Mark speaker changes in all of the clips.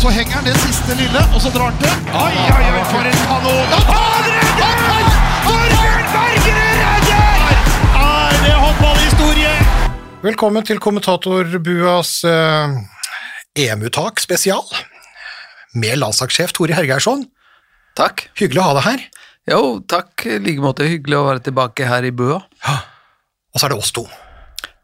Speaker 1: Så henger han det siste lille, og så drar han til. Oi, oi, oi, for en kanon! Han redder! Torbjørn Bergerud redder! Er det håndballhistorie?
Speaker 2: Velkommen til kommentatorbuas eh, EM-uttak spesial. Med landslagssjef Tore Hergeirsson.
Speaker 3: Takk.
Speaker 2: Hyggelig å ha deg her.
Speaker 3: Jo, takk i like måte. Hyggelig å være tilbake her i bua. Ja.
Speaker 2: Og så er det oss to.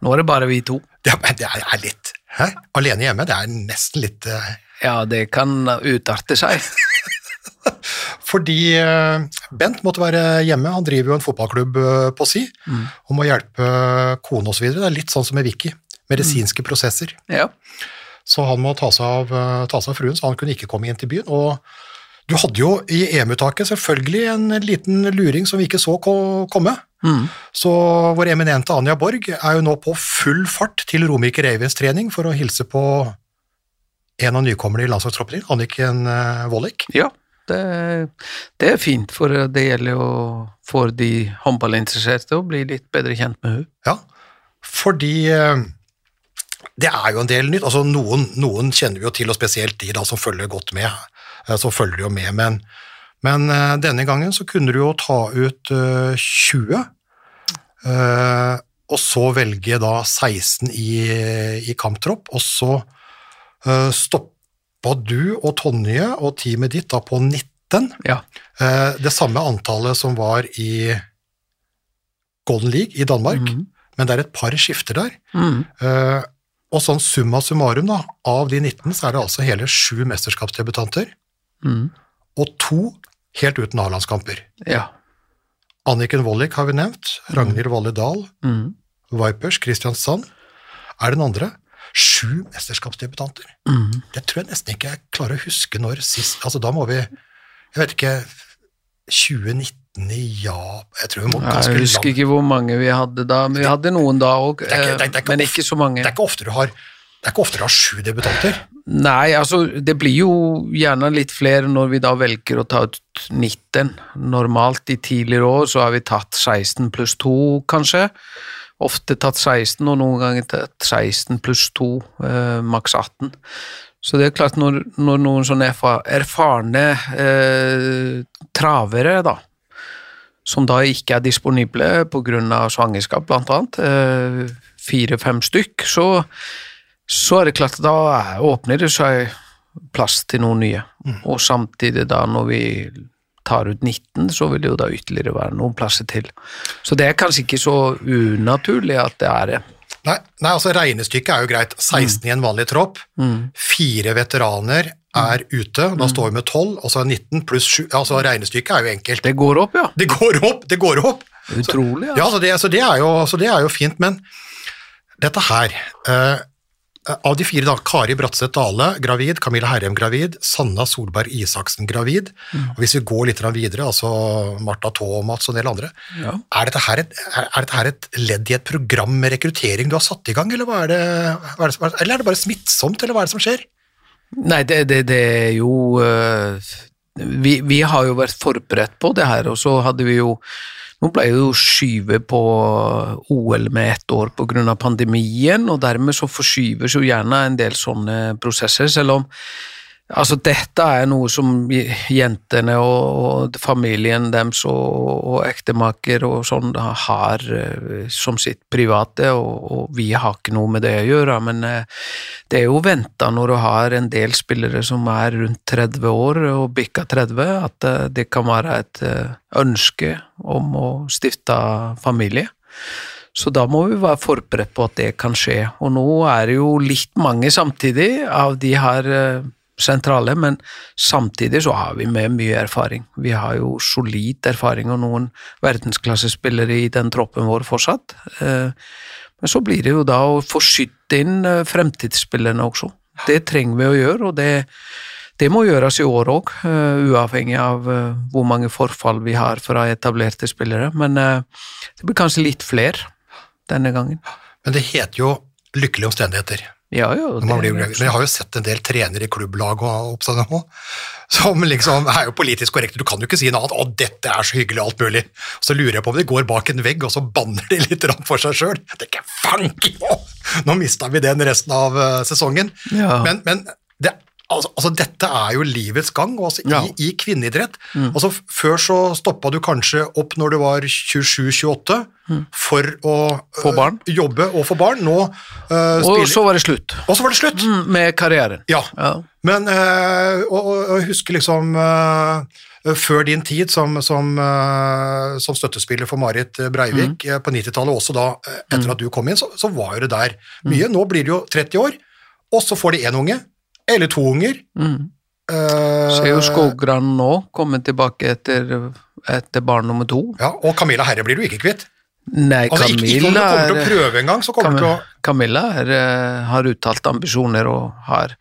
Speaker 3: Nå er det bare vi to.
Speaker 2: Det er, det er litt Hæ? Alene hjemme, det er nesten litt eh,
Speaker 3: Ja, det kan utarte seg.
Speaker 2: Fordi eh, Bent måtte være hjemme, han driver jo en fotballklubb eh, på si, og må hjelpe kone osv. Det er litt sånn som med Vicky, medisinske prosesser.
Speaker 3: Ja.
Speaker 2: Så han må ta seg, av, eh, ta seg av fruen, så han kunne ikke komme inn til byen. Og du hadde jo i EM-uttaket selvfølgelig en liten luring som vi ikke så komme.
Speaker 3: Mm.
Speaker 2: Så vår eminente Anja Borg er jo nå på full fart til Romerike Ravens trening for å hilse på en av nykommerne i landslagstroppen din, Anniken eh, Wollick.
Speaker 3: ja. Det, det er fint, for det gjelder jo for de håndballinteresserte å bli litt bedre kjent med henne.
Speaker 2: Ja, fordi eh, det er jo en del nytt. Altså noen, noen kjenner vi jo til, og spesielt de da som følger godt med. eh, Så følger jo med, men, men eh, denne gangen så kunne du jo ta ut eh, 20, eh, og så velge da 16 i, i kamptropp, og så stoppa du og Tonje og teamet ditt da på 19.
Speaker 3: Ja.
Speaker 2: Eh, det samme antallet som var i Golden League i Danmark,
Speaker 3: mm.
Speaker 2: men det er et par skifter der.
Speaker 3: Mm.
Speaker 2: Eh, og sånn summa summarum, da, av de 19, så er det altså hele sju mesterskapsdebutanter,
Speaker 3: Mm.
Speaker 2: og to helt uten A-landskamper.
Speaker 3: Ja.
Speaker 2: Anniken Wollick har vi nevnt, Ragnhild Valle Dahl,
Speaker 3: Mm.
Speaker 2: Vipers, Kristiansand. Er det den andre? Sju mesterskapsdebutanter.
Speaker 3: Mm.
Speaker 2: Det tror jeg nesten ikke jeg klarer å huske når sist Altså, da må vi Jeg vet ikke 2019 i ja Jeg tror vi må ganske
Speaker 3: Jeg husker
Speaker 2: langt
Speaker 3: ikke hvor mange vi hadde da, men vi hadde noen da òg.
Speaker 2: Ikke
Speaker 3: Men ikke så mange.
Speaker 2: Det er ikke ofte du har det er ikke ofte du har sju debutanter.
Speaker 3: Nei, altså det blir jo gjerne litt flere når vi da velger å ta ut 19. Normalt i tidligere år så har vi tatt 16 pluss 2, kanskje. Ofte tatt 16, og noen ganger tatt 16 pluss 2, eh, maks 18. Så det er klart, når, når noen sånne erfarne eh, travere, da, som da ikke er disponible pga. svangerskap, blant annet, eh, fire-fem stykk, så så er det klart da åpner det seg plass til noen nye. Og samtidig da når vi tar ut 19, så vil det jo da ytterligere være noen plasser til. Så det er kanskje ikke så unaturlig at det er det.
Speaker 2: Nei, nei, altså regnestykket er jo greit. 16 i en vanlig tropp, fire veteraner er ute, da står vi med 12, og så er 19 pluss 7, altså regnestykket er jo enkelt.
Speaker 3: Det går opp, ja.
Speaker 2: Det går opp, det går opp!
Speaker 3: Utrolig, ja.
Speaker 2: Ja, så det, så det, er, jo, så det er jo fint, men dette her eh, Av de fire, da, Kari Bratseth Dale gravid, Camilla Herrem gravid, Sanna Solberg Isaksen gravid, og hvis vi går litt videre, altså Martha Thomas og en del andre,
Speaker 3: Ja.
Speaker 2: er, dette her et, er, er dette her et ledd i et program med rekruttering du har satt i gang, eller, er det, er det, er- eller er det bare smittsomt, eller hva er det som skjer?
Speaker 3: Nei, det, det, det er jo øh, vi, vi har jo vært forberedt på det her, og så hadde vi jo Nå ble jo skyvet på OL med ett år pga. pandemien, og dermed så forskyves jo gjerne en del sånne prosesser, selv om Altså, dette er noe som jentene og, familien deres og, og ektemaker og sånn har eh, som sitt private, og, og vi har ikke noe med det å gjøre, men eh, det er jo venta når du har en del spillere som er rundt 30 år og bikka 30, at eh, det kan være et ønske om å stifte familie. Så da må vi være forberedt på at det kan skje. Og nå er det jo litt mange samtidig av de her sentrale, men samtidig så har vi med mye erfaring. Vi har jo solid erfaring og noen verdensklassespillere i den troppen vår fortsatt. Eh, Men så blir det jo da å få skytt inn eh, fremtidsspillerne også. Det trenger vi å gjøre, og det, det må gjøres i år òg, uavhengig av eh, hvor mange forfall vi har fra etablerte spillere. Men eh, det blir kanskje litt flere denne gangen.
Speaker 2: Men det heter jo lykkelige omstendigheter.
Speaker 3: Ja,
Speaker 2: jo, det, men jeg har jo sett en del trenere i klubblag og nå, som liksom er jo politisk korrekte. Du kan jo ikke si noe annet 'å, dette er så hyggelig', alt mulig. Så lurer jeg på om de går bak en vegg, og så banner de litt for seg sjøl. Nå, mista vi den resten av eh, sesongen.
Speaker 3: Ja.
Speaker 2: Men, men altså, altså, dette er jo livets gang altså,
Speaker 3: Ja.
Speaker 2: i, i kvinneidrett. Altså, før så stoppa du kanskje opp når du var 27-28 for å
Speaker 3: Få
Speaker 2: øh, jobbe og få barn. Nå øh,
Speaker 3: Og så var det slutt
Speaker 2: Og så var det slutt!
Speaker 3: mm, med karrieren.
Speaker 2: Ja.
Speaker 3: Ja.
Speaker 2: Men øh, og, og, husker liksom øh, før din tid som, som, øh, som støttespiller for Marit Breivik
Speaker 3: Mm.
Speaker 2: øh, på 90-tallet, også da etter at du kom inn, så, så var jo det der mye. Nå blir det jo 30 år, og så får de én unge, eller to unger.
Speaker 3: Mm.
Speaker 2: Uh,
Speaker 3: Ser jo Skogran nå komme tilbake etter, etter barn nummer to.
Speaker 2: ja, og Camilla Herre blir du ikke kvitt.
Speaker 3: Nei,
Speaker 2: Altså, ikke, ikke om du kommer til å
Speaker 3: prøve
Speaker 2: prøve engang, så kommer du til å
Speaker 3: Camilla er, eh, har uttalt ambisjoner og har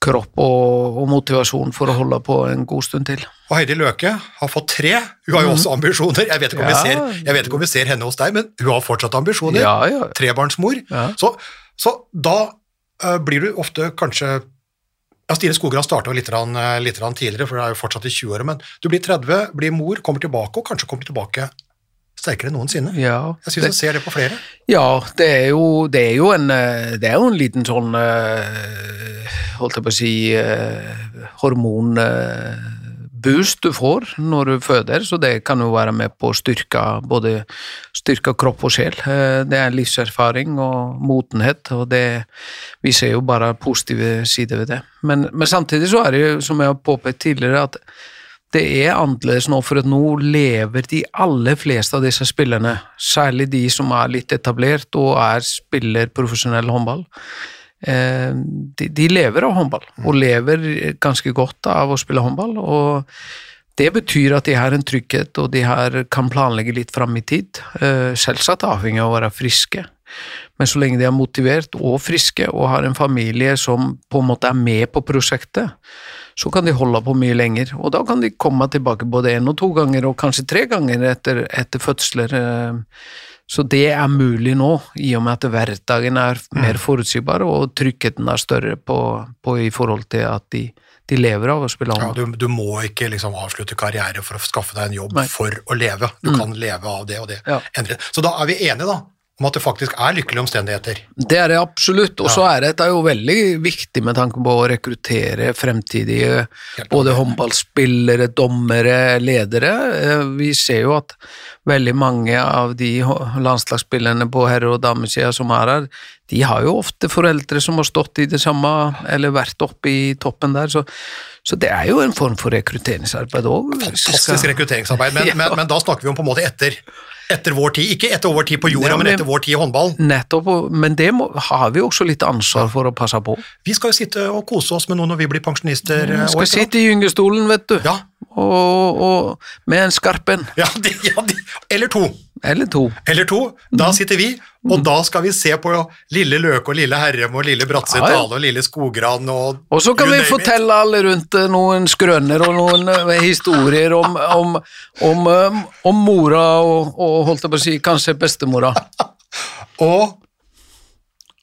Speaker 3: kropp og, og motivasjon for å holde på en god stund til.
Speaker 2: Og Heidi Løke har fått tre. Hun har jo også ambisjoner. Jeg vet, ikke om vi ser, jeg vet ikke om vi ser henne hos deg, men hun har fortsatt ambisjoner.
Speaker 3: Ja, ja.
Speaker 2: Trebarnsmor.
Speaker 3: Ja.
Speaker 2: Så, så da uh, blir du ofte kanskje ja, Stine Skogran starta litt, eh, litt tidligere, for det er jo fortsatt i 20-åra, men du blir 30, blir mor, kommer tilbake, og kanskje kommer tilbake sterkere enn noensinne.
Speaker 3: ja.
Speaker 2: Jeg syns jeg ser det på flere.
Speaker 3: Ja, det er jo, det er jo, en, eh, det er jo en liten sånn eh, Holdt jeg på å si hormonboost du får når du føder, så det kan jo være med på å styrke både styrke kropp og sjel. Eh, Det er livserfaring og motenhet, og det, vi ser jo bare positive sider ved det. Men, men samtidig så er det jo, som jeg har påpekt tidligere, at det er annerledes nå, for at nå lever de aller fleste av disse spillerne, særlig de som er litt etablert og er spiller profesjonell håndball, de, de lever av håndball, og lever ganske godt av å spille håndball, og det betyr at de har en trygghet, og de har, kan planlegge litt fram i tid, eh, selvsagt avhengig av å være friske. Men så lenge de er motivert og friske og har en familie som på en måte er med på prosjektet, så kan de holde på mye lenger. Og da kan de komme tilbake både én og to ganger, og kanskje tre ganger etter, etter fødsler. Så det er mulig nå, i og med at hverdagen er mer forutsigbar, og tryggheten er større på, på i forhold til at de, de lever av å spille
Speaker 2: Ja, du, du må ikke liksom avslutte karriere for å skaffe deg en jobb
Speaker 3: Nei.
Speaker 2: for å leve. Du kan leve av det og det.
Speaker 3: Ja.
Speaker 2: Så da er vi enige da, om at det faktisk er lykkelige omstendigheter.
Speaker 3: Det er det absolutt, og så er dette jo veldig viktig med tanke på å rekruttere fremtidige både håndballspillere, dommere, ledere. Eh, Vi ser jo at veldig mange av de landslagsspillerne på herre- og damesida som er her, de har jo ofte foreldre som har stått i det samme, eller vært oppe i toppen der, så, så det er jo en form for rekrutteringsarbeid òg.
Speaker 2: Fantastisk rekrutteringsarbeid, men,
Speaker 3: Ja.
Speaker 2: men, men da snakker vi om på en måte etter, etter vår tid. Ikke etter vår tid på jorda,
Speaker 3: Ja,
Speaker 2: men
Speaker 3: men-
Speaker 2: etter vår tid i håndball.
Speaker 3: Nettopp, men det må, har vi også litt ansvar for å passe på.
Speaker 2: Vi skal jo sitte og kose oss med noe når vi blir pensjonister. Vi
Speaker 3: skal sitte i gyngestolen, vet du.
Speaker 2: Ja,
Speaker 3: og, og med en skarp en,
Speaker 2: ja, de, ja de, eller to.
Speaker 3: eller to.
Speaker 2: Eller to. Da sitter vi, og da skal vi se på Lille Løke og Lille Herrem og Lille Bratseth
Speaker 3: Ja, ja.
Speaker 2: Og Lille Skogran og
Speaker 3: Og så kan vi fortelle alle rundt eh, noen skrøner og noen eh, historier om, om, om, eh, om mora og, og holdt jeg på å si, kanskje bestemora.
Speaker 2: Og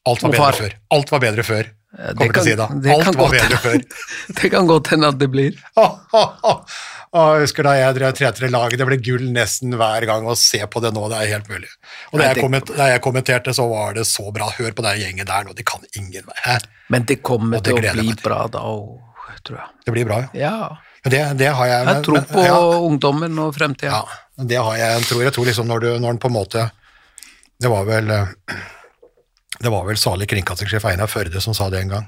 Speaker 2: alt var bedre før. Alt var bedre før.
Speaker 3: Det
Speaker 2: Kommer til å si da. Alt var bedre før.
Speaker 3: Det kan godt hende at det blir.
Speaker 2: Og jeg husker da jeg drev 3-3-laget, det ble gull nesten hver gang å se på det nå, det er helt mulig. Og da jeg, komment, da jeg kommenterte, så var det så bra. Hør på den gjengen der nå, de kan ingen vei.
Speaker 3: Men det kommer
Speaker 2: det
Speaker 3: til å bli bra da òg, tror jeg.
Speaker 2: Det blir bra, ja.
Speaker 3: Ja.
Speaker 2: Det, det har jeg
Speaker 3: Jeg tror på
Speaker 2: ja,
Speaker 3: ungdommen og fremtida.
Speaker 2: ja, det har jeg, tror jeg tror liksom når du, når den på en måte Det var vel eh, Det var vel salig kringkastingssjef Einar Førde som sa det en gang.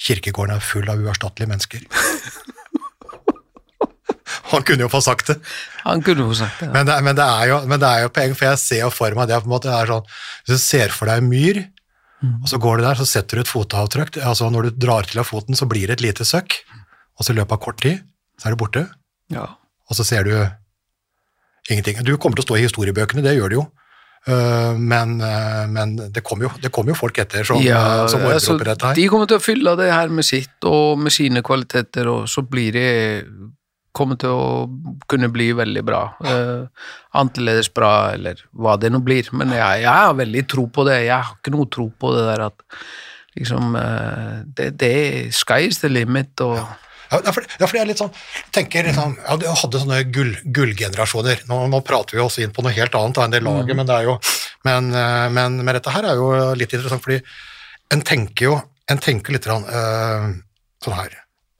Speaker 2: Kirkegården er full av uerstattelige mennesker. Han kunne jo få sagt det.
Speaker 3: Han kunne jo sagt det.
Speaker 2: Men det, men det er jo, men det er jo poeng, for jeg ser jo for meg det på en måte, er sånn, Hvis du ser for deg en myr, og så går du der, så setter du et fotavtrykk. altså Når du drar til av foten, så blir det et lite søkk, og så i løpet av kort tid så er du borte,
Speaker 3: Ja.
Speaker 2: og så ser du ingenting. Du kommer til å stå i historiebøkene, det gjør du jo. Øh, Men, øh, men det kommer jo, kom jo folk etter som,
Speaker 3: Ja,
Speaker 2: øh, som ordner
Speaker 3: altså,
Speaker 2: opp i dette her.
Speaker 3: De kommer til å fylle det her med sitt og med sine kvaliteter, og så blir det kommer til å kunne bli veldig bra. Uh, annerledes bra, eller hva det nå blir. Men jeg, jeg har veldig tro på det. Jeg har ikke noe tro på det der at liksom uh, Det, det sky is the limit, og
Speaker 2: Ja, fordi, det er jeg litt sånn, tenker liksom, ja, du hadde sånne gull, gullgenerasjoner. Nå, nå prater vi oss inn på noe helt annet enn det laget, men det er jo, men, øh, men, men dette her er jo litt interessant, fordi en tenker jo, en tenker litt sånn, øh, sånn her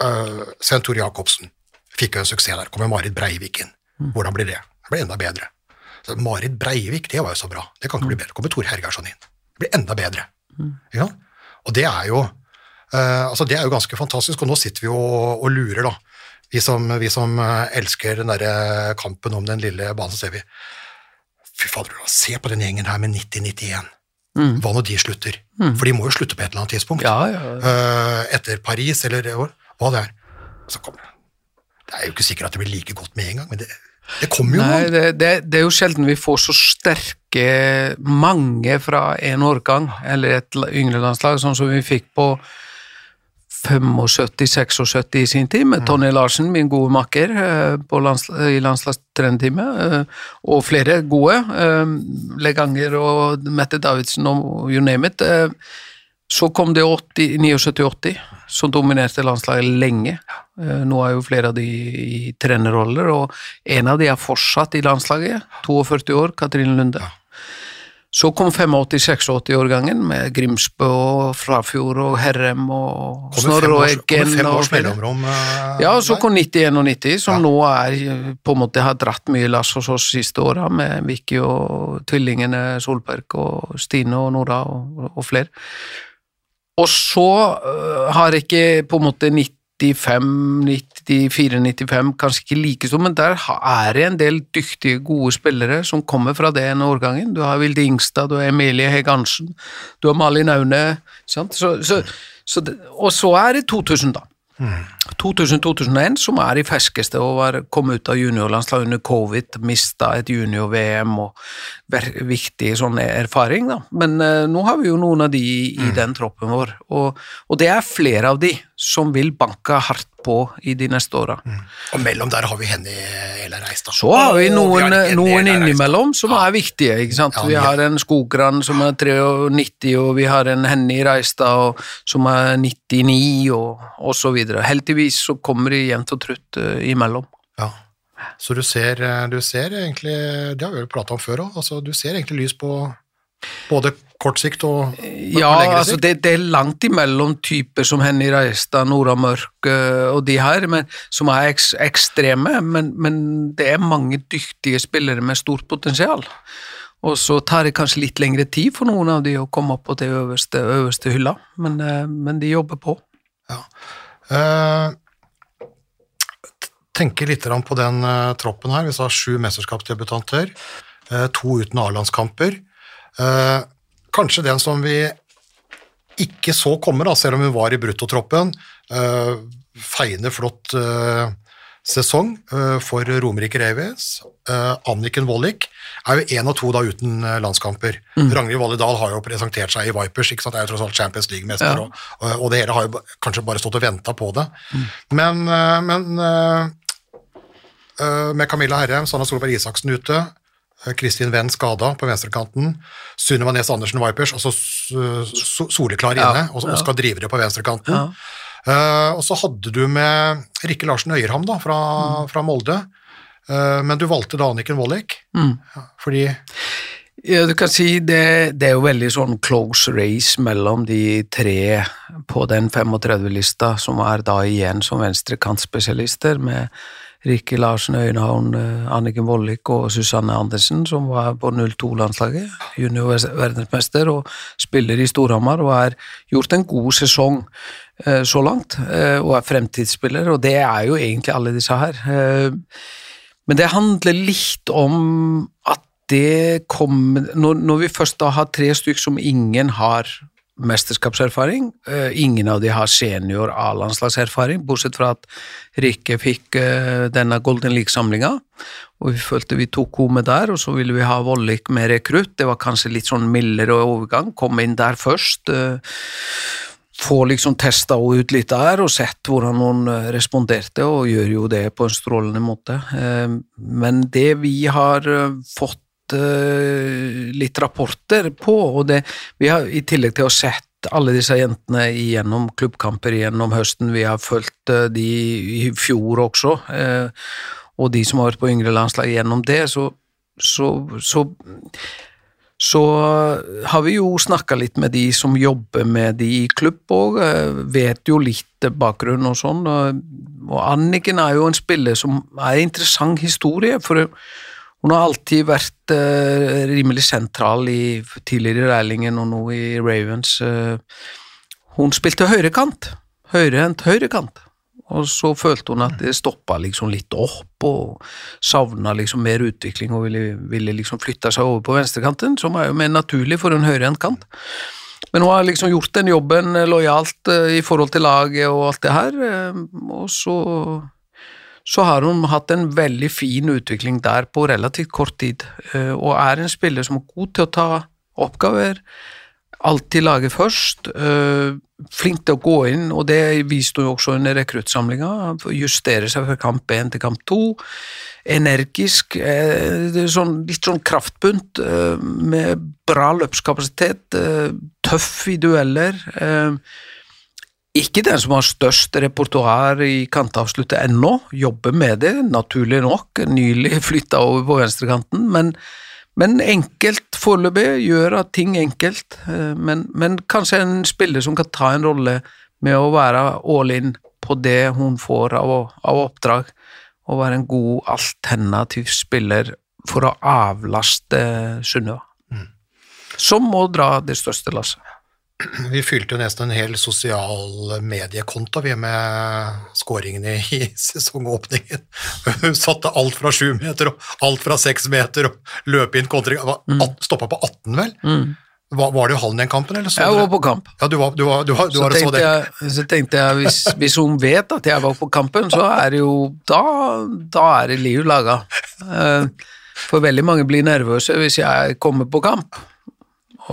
Speaker 2: øh, Svein Tore Jacobsen fikk jo en suksess der. Kommer Marit Breivik inn. Hvordan blir det? Det blir enda bedre. Så Marit Breivik, det var jo så bra. Det kan ikke bli bedre. Kommer Tor Hergarsson inn. Det blir enda bedre. Ja? Og det er jo altså det er jo ganske fantastisk, og nå sitter vi og, og lurer, da. Vi som, vi som uh, elsker den derre kampen om den lille banen, så ser vi Fy fader, se på den gjengen her med 90-91. Hva når de slutter? For de må jo slutte på et eller annet tidspunkt.
Speaker 3: Ja, ja.
Speaker 2: Eh, etter Paris, eller hva det er. Så kommer det. Det er jo ikke sikkert at det blir like godt med en gang, men det, det kommer jo
Speaker 3: Nei,
Speaker 2: noen.
Speaker 3: det, det, det er jo sjelden vi får så sterke mange fra en årgang, eller et yngre landslag, sånn som vi fikk på 75-76 i sin tid, med Tonje Larsen, min gode makker eh, på lands, i landslagstrenerteamet, eh, og flere gode, eh, Leganger og Mette Davidsen og you name it. Så kom det 79-80, som dominerte landslaget lenge. Nå er jo flere av de i trenerroller, og en av de er fortsatt i landslaget, 42 år, Katrine Lunde. Så kom 85-86-årgangen med Grimsbø og Frafjord og Herrem og Snorre og Eggen.
Speaker 2: fem års mellomrom. eh,
Speaker 3: Ja, så kom 91 og 90, som
Speaker 2: Ja.
Speaker 3: nå er eh, på en måte har dratt mye lass hos oss siste åra, med Vicky og tvillingene Solberg og Stine og Nora og, og flere. Og så øh, har ikke på en måte 95, 94, 95 kanskje ikke like stor, men der er det en del dyktige, gode spillere som kommer fra den årgangen. Du har Vilde Ingstad, du har Emilie Hegg Hansen, du har Malin Aune? Så, så, så og så er det 2000 da. 2000-2001, som er de ferskeste og var, kom ut av juniorlandslag under covid, mista et junior-VM og viktig sånn erfaring, da. Men eh, nå har vi jo noen av de i, mm. den troppen vår, og, og det er flere av de som vil banke hardt på i de neste åra.
Speaker 2: Og mellom der har vi Henny Ela Reistad.
Speaker 3: Så har vi noen,
Speaker 2: har
Speaker 3: noen innimellom som er viktige, ikke sant.
Speaker 2: Ja,
Speaker 3: vi har en Skogran som er 93, og vi har en Henny Reistad som er 99, og, og så videre. Heldigvis så kommer de jevnt og trutt uh, imellom.
Speaker 2: Ja. Så du ser, eh, du ser egentlig, det har vi jo pratet om før også, altså du ser egentlig lys på både kort sikt og, og
Speaker 3: Ja,
Speaker 2: lengre
Speaker 3: altså
Speaker 2: sikt.
Speaker 3: det, det er langt imellom typer som Henny Reistad, Nora Mørk eh, og de her, men, som er ek, ekstreme, men, men det er mange dyktige spillere med stort potensial. Og så tar det kanskje litt lengre tid for noen av de å komme opp på det øverste, øverste hylla, men, eh, men de jobber på.
Speaker 2: Ja. Uh, tenker litt på den uh, troppen her. Vi sa sju mesterskapsdebutanter, Uh, to uten A-landskamper. Kanskje den som vi ikke så komme, da, selv om hun var i bruttotroppen. Uh, feiende flott uh, sesong uh, for Romerike Revis. Anniken Wollick er jo én av to da uten landskamper. Ragnhild Valle Dahl har jo presentert seg i Vipers, ikke sant? det er jo tross alt Champions League-mester,
Speaker 3: Ja.
Speaker 2: og, og, og det hele har jo kanskje bare stått og venta på det. Men, eh, men eh, med Camilla Herrem, Sanna Solberg Isaksen ute, Kristin Wendt skada på venstrekanten, Sunniva Nes Andersen Vipers, altså soleklar inne,
Speaker 3: Ja,
Speaker 2: inne, og, skal drive det på venstrekanten.
Speaker 3: Ja.
Speaker 2: Uh, og så hadde du med Rikke Larsen Øyerham da, fra, fra Molde, uh, men du valgte da Anniken Wollick,
Speaker 3: Mm.
Speaker 2: fordi
Speaker 3: Ja, du kan si det, det er jo veldig sånn close race mellom de tre på den 35-lista, som er da igjen som venstrekantspesialister, med Rikke Larsen Øyenhavn, eh, Anniken Vollik og Susanne Andersen, som var på 02-landslaget, junior-verdensmester, og spiller i Storhamar, og har gjort en god sesong eh, så langt, eh, og er fremtidsspiller, og det er jo egentlig alle disse her. Men det handler litt om at det kommer når, når vi først da har tre stykker som ingen har mesterskapserfaring, eh, ingen av de har senior A-landslagserfaring, bortsett fra at Rikke fikk eh, denne Golden League-samlinga, og vi følte vi tok henne med der, og så ville vi ha Vollik med rekrutt, det var kanskje litt sånn mildere overgang, Komme inn der først, eh, få liksom testa henne ut litt der og sett hvordan hun responderte, og gjør jo det på en strålende måte. Men det vi har fått litt rapporter på, og det vi har i tillegg til å ha sett alle disse jentene gjennom klubbkamper gjennom høsten, vi har fulgt eh, de i fjor også, eh, og de som har vært på yngre landslag gjennom det, så, så, så så har vi jo snakka litt med de som jobber med de i klubb òg, vet jo litt bakgrunn og sånn. Og Anniken er jo en spiller som er en interessant historie, for hun har alltid vært uh, rimelig sentral i tidligere Reilingen og nå i Ravens. Uh, hun spilte høyrekant, høyrehendt høyrekant. Og så følte hun at det stoppa liksom litt opp, og savna liksom mer utvikling og ville, ville liksom flytte seg over på venstrekanten, som er jo mer naturlig for en høyrehendt kant. Men hun har liksom gjort den jobben lojalt uh, i forhold til laget og alt det her, og så så har hun hatt en veldig fin utvikling der på relativt kort tid, uh, og er en spiller som er god til å ta oppgaver, alltid lage først, flink til å gå inn, og det viste hun også under rekruttsamlinga. Justere seg fra kamp én til kamp to. Energisk, eh, sånn, litt sånn kraftbunt, eh, med bra løpskapasitet, eh, tøff i dueller. Ikke den som har størst repertoar i kantavsluttet ennå, jobber med det, naturlig nok, nylig flytta over på venstrekanten, men men enkelt foreløpig, gjør at ting enkelt. Eh, men, men, kanskje en spiller som kan ta en rolle med å være all in på det hun får av, av oppdrag, og være en god alternativ spiller for å avlaste Sunniva. Mm. Som må dra det største lasset.
Speaker 2: Vi fylte jo nesten en hel sosial mediekonto vi med skåringene i sesongåpningen. Hun satte alt fra sju meter og alt fra seks meter og løp inn kontring. Mm. Stoppa på 18, vel? Mm. Var, var, jo halv i den kampen? Eller
Speaker 3: jeg var på kamp.
Speaker 2: Ja, du var, du var, du var, så,
Speaker 3: tenkte jeg, så tenkte jeg, hvis, hvis, hun vet at jeg var på kampen, så er det jo Da, da er det liv laga. Eh, for veldig mange blir nervøse hvis jeg kommer på kamp.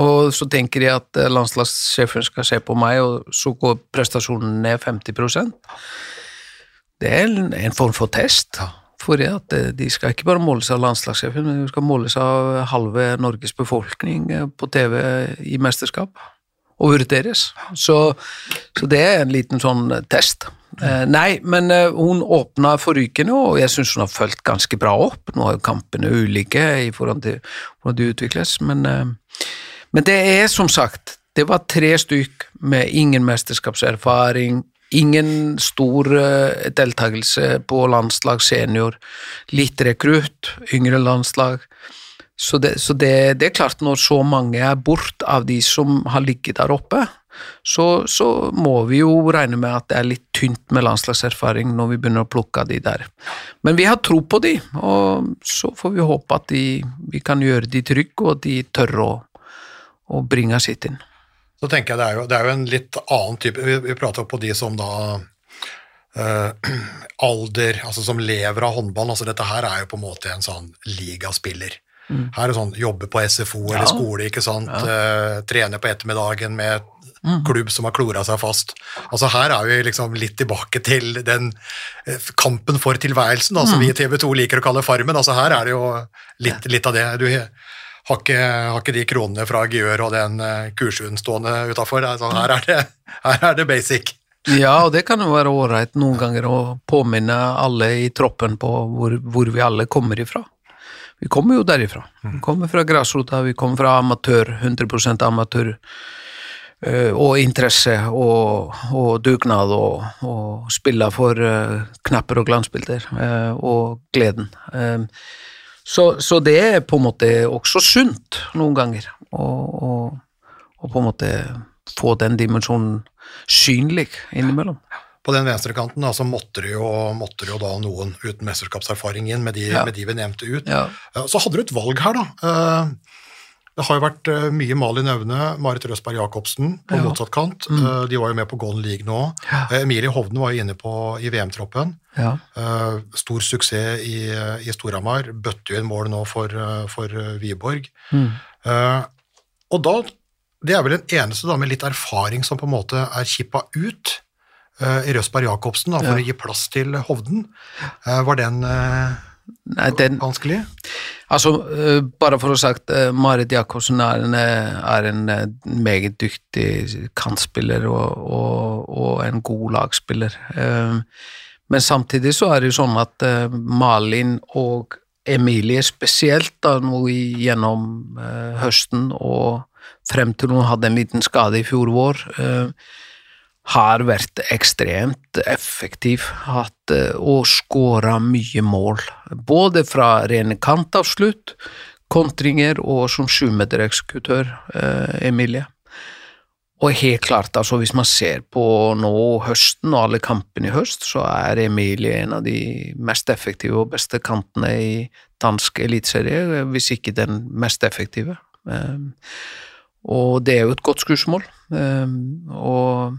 Speaker 3: Og så tenker de at eh, landslagssjefen skal se på meg, og så går prestasjonen ned 50% Det er en, form for test. For at eh, de skal ikke bare måles av landslagssjefen, men de skal måles av halve Norges befolkning eh, på TV i mesterskap. Og vurderes. Så, så det er en liten sånn test. Eh, nei, men eh, hun åpna forrykende, og jeg syns hun har fulgt ganske bra opp. Nå er jo kampene ulike i forhold til hvordan de utvikles, men eh, men det er som sagt, det var tre stykk med ingen mesterskapserfaring, ingen stor uh, deltakelse på landslag senior, litt rekrutt, yngre landslag. Så, det, så det, det, er klart, når så mange er bort av de som har ligget der oppe, så, så, må vi jo regne med at det er litt tynt med landslagserfaring når vi begynner å plukke de der. Men vi har tro på de, og så får vi håpe at de, vi kan gjøre de trygge, og de tør å og bringe sitt inn.
Speaker 2: Så tenker jeg det er jo, det er jo en litt annen type Vi, vi prater på de som da uh, alder, altså som lever av håndball. altså Dette her er jo på en måte en sånn ligaspiller. Mm. Her er det sånn jobbe på SFO ja. eller skole, ikke sant. Ja. Uh, trene på ettermiddagen med mm. klubb som har klora seg fast. Altså Her er vi liksom litt tilbake til den uh, kampen for tilværelsen, da, som mm. vi i TV 2 liker å kalle Farmen. altså Her er det jo litt, litt av det. Du har ikke, har ikke, de kronene fra Gjør og den uh, stående utafor. Altså, her, her, er det basic.
Speaker 3: Ja, og det kan jo være ålreit noen ganger å påminne alle i troppen på hvor, hvor, vi alle kommer ifra. Vi kommer jo derifra. Vi kommer fra grasrota, vi kommer fra amatør, 100% amatør. Uh, og interesse og, og dugnad og, og spille for uh, knapper og glansbilder og gleden. Så, så, det er på en måte også sunt noen ganger, å på en måte få den dimensjonen synlig innimellom.
Speaker 2: På den venstrekanten så måtte det, jo, måtte det jo da noen uten mesterskapserfaring inn, med de, ja. med de vi nevnte ut. Ja. Så hadde du et valg her, da. Det har jo vært eh, mye Malin Aune, Marit Røsberg Jacobsen på ja. motsatt kant. Mm. Eh, de var jo med på Golden League nå. Ja. Eh, Emilie Hovden var jo inne på, i VM-troppen. Ja. Stor suksess i, i Storhamar. Bøtte jo inn mål nå for, for Wiborg. Mm. Og da Det er vel den eneste da med litt erfaring som på en måte er kippa ut i Røsberg Jacobsen da, for å gi plass til Hovden. Var den Nei, den, vanskelig?
Speaker 3: Altså, eh, bare for å ha sagt, eh, Marit Jacobsen er en, eh, er en meget dyktig kantspiller og, og, og, en god lagspiller. Men samtidig så er det jo sånn at Malin og Emilie spesielt da nå gjennom høsten og frem til hun hadde en liten skade i fjor vår, har vært ekstremt effektiv hatt, eh, og skåra mye mål. Både fra rene kantavslutt, kontringer og som sjumetereksekutør, eh, Emilie. Og helt klart, altså hvis man ser på nå høsten og alle kampene i høst, så er Emilie en av de mest effektive og beste kantene i dansk eliteserie, hvis ikke den mest effektive. Eh, og det er jo et godt skussmål. Um, og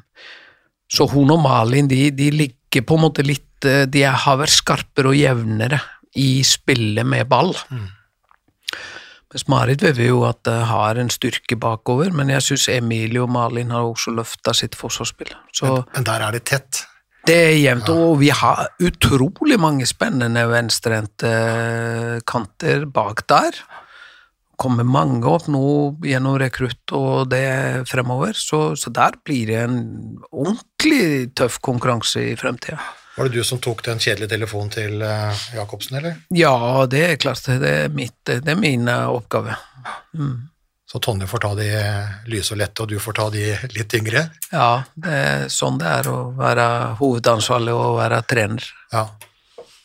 Speaker 3: så hun og Malin, de, de ligger på en måte litt eh, De har vært skarpere og jevnere i spillet med ball. Mens Marit vet vi jo at det har en styrke bakover, men jeg syns Emilie og Malin har også løfta sitt forsvarsspill. Så
Speaker 2: Men, men der er det tett.
Speaker 3: det er jevnt, og vi har utrolig mange spennende venstrehendte kanter bak der. Kommer mange opp nå gjennom rekrutt og det fremover, så, så der blir det en ordentlig tøff konkurranse i fremtida.
Speaker 2: Var det du som tok den kjedelige telefonen til eh, Jacobsen, eller?
Speaker 3: Ja, det er klart, det er, mitt, det er min oppgave. oppgave.
Speaker 2: Så Tonje får ta de lyse og lette, og du får ta de litt yngre?
Speaker 3: Ja, det er sånn det er å være hovedansvarlig og være trener.
Speaker 2: Ja.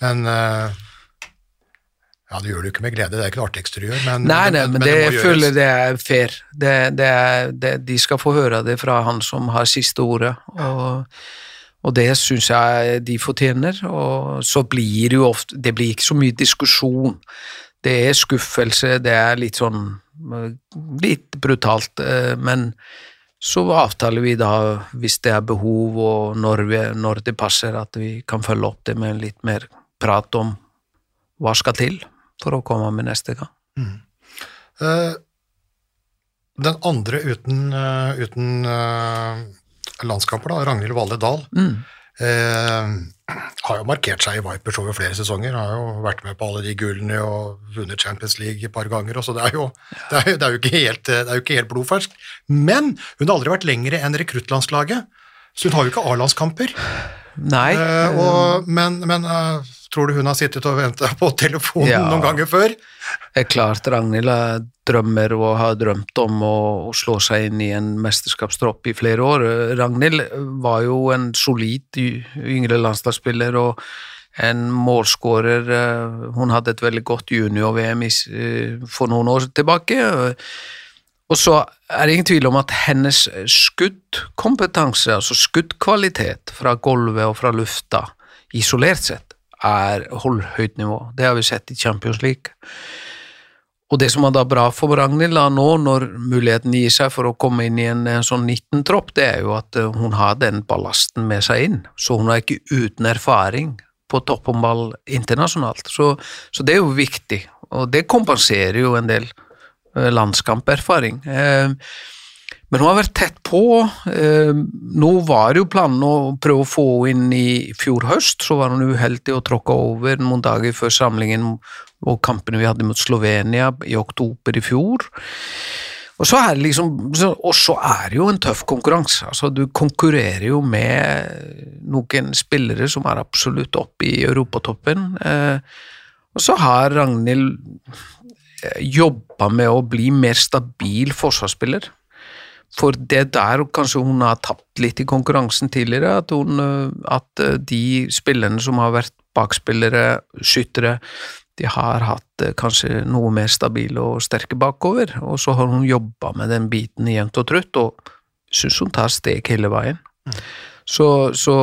Speaker 2: Men eh, Ja, det gjør det jo ikke med glede, det er ikke noe artig du gjør, men
Speaker 3: Nei, nei, men, det,
Speaker 2: det
Speaker 3: jeg føler det er fair. Det, det er, det, de skal få høre det fra han som har siste ordet, og, og det syns jeg de fortjener. Og så blir det jo ofte Det blir ikke så mye diskusjon. Det er skuffelse, det er litt sånn Litt brutalt, eh, men så avtaler vi da, hvis det er behov og når, vi, når det passer, at vi kan følge opp det med litt mer prat om hva skal til for å komme med neste gang.
Speaker 2: Eh, Den andre uten, uh, uten uh, landskamper, da, Ragnhild Valle Dahl,
Speaker 3: Mm.
Speaker 2: eh, har jo markert seg i Vipers over flere sesonger. Har jo vært med på alle de gullene og vunnet Champions League et par ganger. Så det er jo, det er, det er jo ikke helt, det er jo ikke helt blodferskt. Men hun har aldri vært lengre enn rekruttlandslaget, så hun har jo ikke A-landskamper.
Speaker 3: Nei,
Speaker 2: Eh, og, men men eh, tror du hun har sittet og venta på telefonen
Speaker 3: Ja.
Speaker 2: noen ganger før?
Speaker 3: det er klart Ragnhild drømmer og har drømt om å, å slå seg inn i en mesterskapstropp i flere år. Ragnhild var jo en solid yngre landslagsspiller og en målskårer. eh, Hun hadde et veldig godt junior-VM eh, for noen år tilbake. Og så er det ingen tvil om at hennes skuddkompetanse, altså skuddkvalitet fra gulvet og fra lufta, isolert sett, er holder høyt nivå. Det har vi sett i Champions League. Og det som er da bra for Ragnhild da nå, når muligheten gir seg for å komme inn i en, en sånn 19-tropp, det er jo at eh, hun har den ballasten med seg inn. Så hun er ikke uten erfaring på topphåndball internasjonalt. Så, så det er jo viktig, og det kompenserer jo en del eh, landskamperfaring. Eh, men hun har vært tett på. Eh, nå var det jo planen å prøve å få henne inn i fjor høst, så var hun uheldig og tråkka over noen dager før samlingen og kampene vi hadde mot Slovenia i oktober i fjor. Og så er det liksom, er det jo en tøff konkurranse. Altså, du konkurrerer jo med noen spillere som er absolutt oppe i europatoppen. Eh, og så har Ragnhild eh, jobba med å bli mer stabil forsvarsspiller. For det der kanskje hun har tapt litt i konkurransen tidligere, at, hun, øh, at øh, de spillerne som har vært bakspillere, skyttere, de har hatt øh, kanskje noe mer stabile og sterke bakover, og så har hun jobba med den biten jevnt og trutt, og syns hun tar steg hele veien. Så, så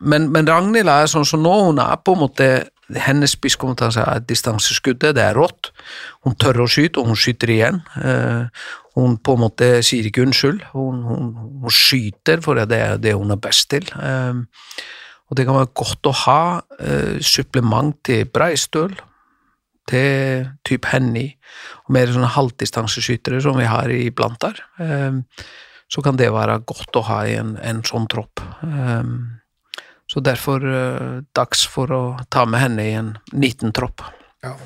Speaker 3: men, men Ragnhild er sånn som nå, hun er på en måte hennes spisskompetanse er distanseskuddet, det er rått. Hun tør å skyte, og hun skyter igjen. Hun på en måte sier ikke unnskyld, hun, hun, hun skyter, for det er det hun er best til. Eh, og det kan være godt å ha eh, supplement til Breistøl, til type Henny, og mer sånne halvdistanseskyttere som vi har iblant der. Eh, så kan det være godt å ha i en, en sånn tropp. Eh, så derfor eh, dags for å ta med henne i en 19-tropp.
Speaker 2: Ja.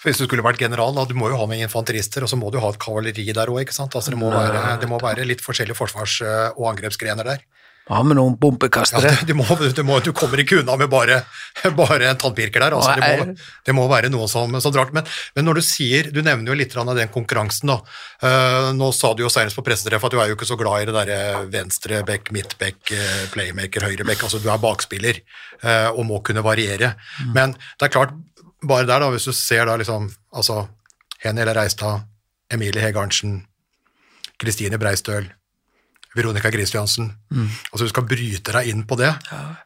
Speaker 2: Hvis du skulle vært general, da, du må jo ha med infanterister, og så må du ha et kavaleri der òg? Altså, det, må være, det må være litt forskjellige forsvars- og angrepsgrener der.
Speaker 3: Ja, med noen
Speaker 2: Ja,
Speaker 3: bombekastere.
Speaker 2: det, du, må, du, må, du kommer ikke unna med bare, bare en tannpirker der. Altså, det, må, det må være noe som, som drar men, men når du sier Du nevner jo litt av den konkurransen. da. Uh, nå sa du jo senest på pressetreff at du er jo ikke så glad i det derre venstreback, midtback, eh, playmaker, høyreback. Altså, du er bakspiller uh, og må kunne variere. Men det er klart, bare der, da, hvis du ser da liksom altså Henriel Reistad, Emilie Hege Arntzen, Kristine Breistøl, Veronica Christiansen. Altså du skal bryte deg inn på det.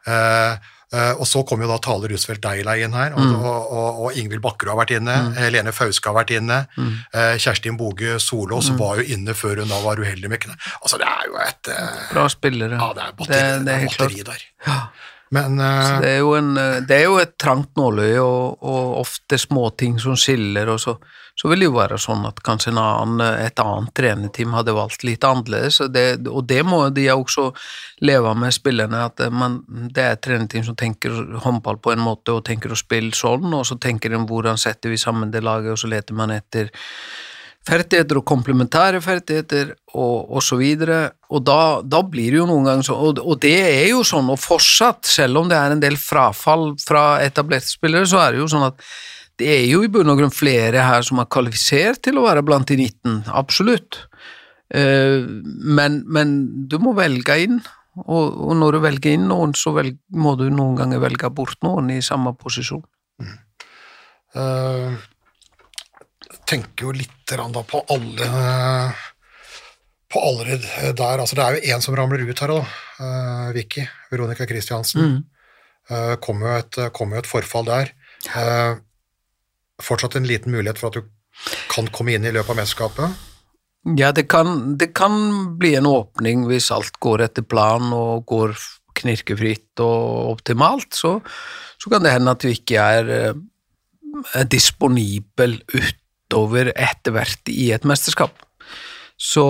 Speaker 2: Eh, eh, og så kommer jo da Tale Roosevelt Deila inn her, og, og, og, og Ingvild Bakkerud har vært inne, Helene Fauske har vært inne, eh, Kjerstin Boge Solås var jo inne før hun da var uheldig med kne. Altså det er jo et eh,
Speaker 3: Bra spillere.
Speaker 2: Ja, det er batteri,
Speaker 3: det, det er
Speaker 2: batteri der.
Speaker 3: Ja.
Speaker 2: Men
Speaker 3: uh, det, er en, eh, det er jo et trangt nåløye, og, og ofte småting som skiller, og så, så vil det jo være sånn at kanskje en annen, et annet trenerteam hadde valgt litt annerledes, og det, og det må de også leve med spillerne, at eh, man, det er et trenerteam som tenker håndball på en måte, og tenker å spille sånn, og så tenker de hvordan setter vi sammen det laget, og så leter man etter ferdigheter og komplementære ferdigheter og, og så videre, og da, da blir det jo noen ganger sånn, og, og det er jo sånn, og fortsatt, selv om det er en del frafall fra etablerte spillere, så er det jo sånn at det er jo i bunn og grunn flere her som er kvalifisert til å være blant de 19, absolutt. Eh, Men, men du må velge inn, og, og når du velger inn noen, så velg, må du noen ganger velge bort noen i samme posisjon.
Speaker 2: eh, tenker jo litt da på alle på alle der, altså Det er jo én som ramler ut her, da. eh, Vicky. Veronica Christiansen. Uh, kom, jo et, kom jo et forfall der. Eh, fortsatt en liten mulighet for at du kan komme inn i løpet av mesterskapet.
Speaker 3: Ja, det kan, det kan bli en åpning hvis alt går etter planen og går knirkefritt og optimalt, så, så kan det hende at du ikke er, eh, er disponibel utover etter hvert i et mesterskap. Så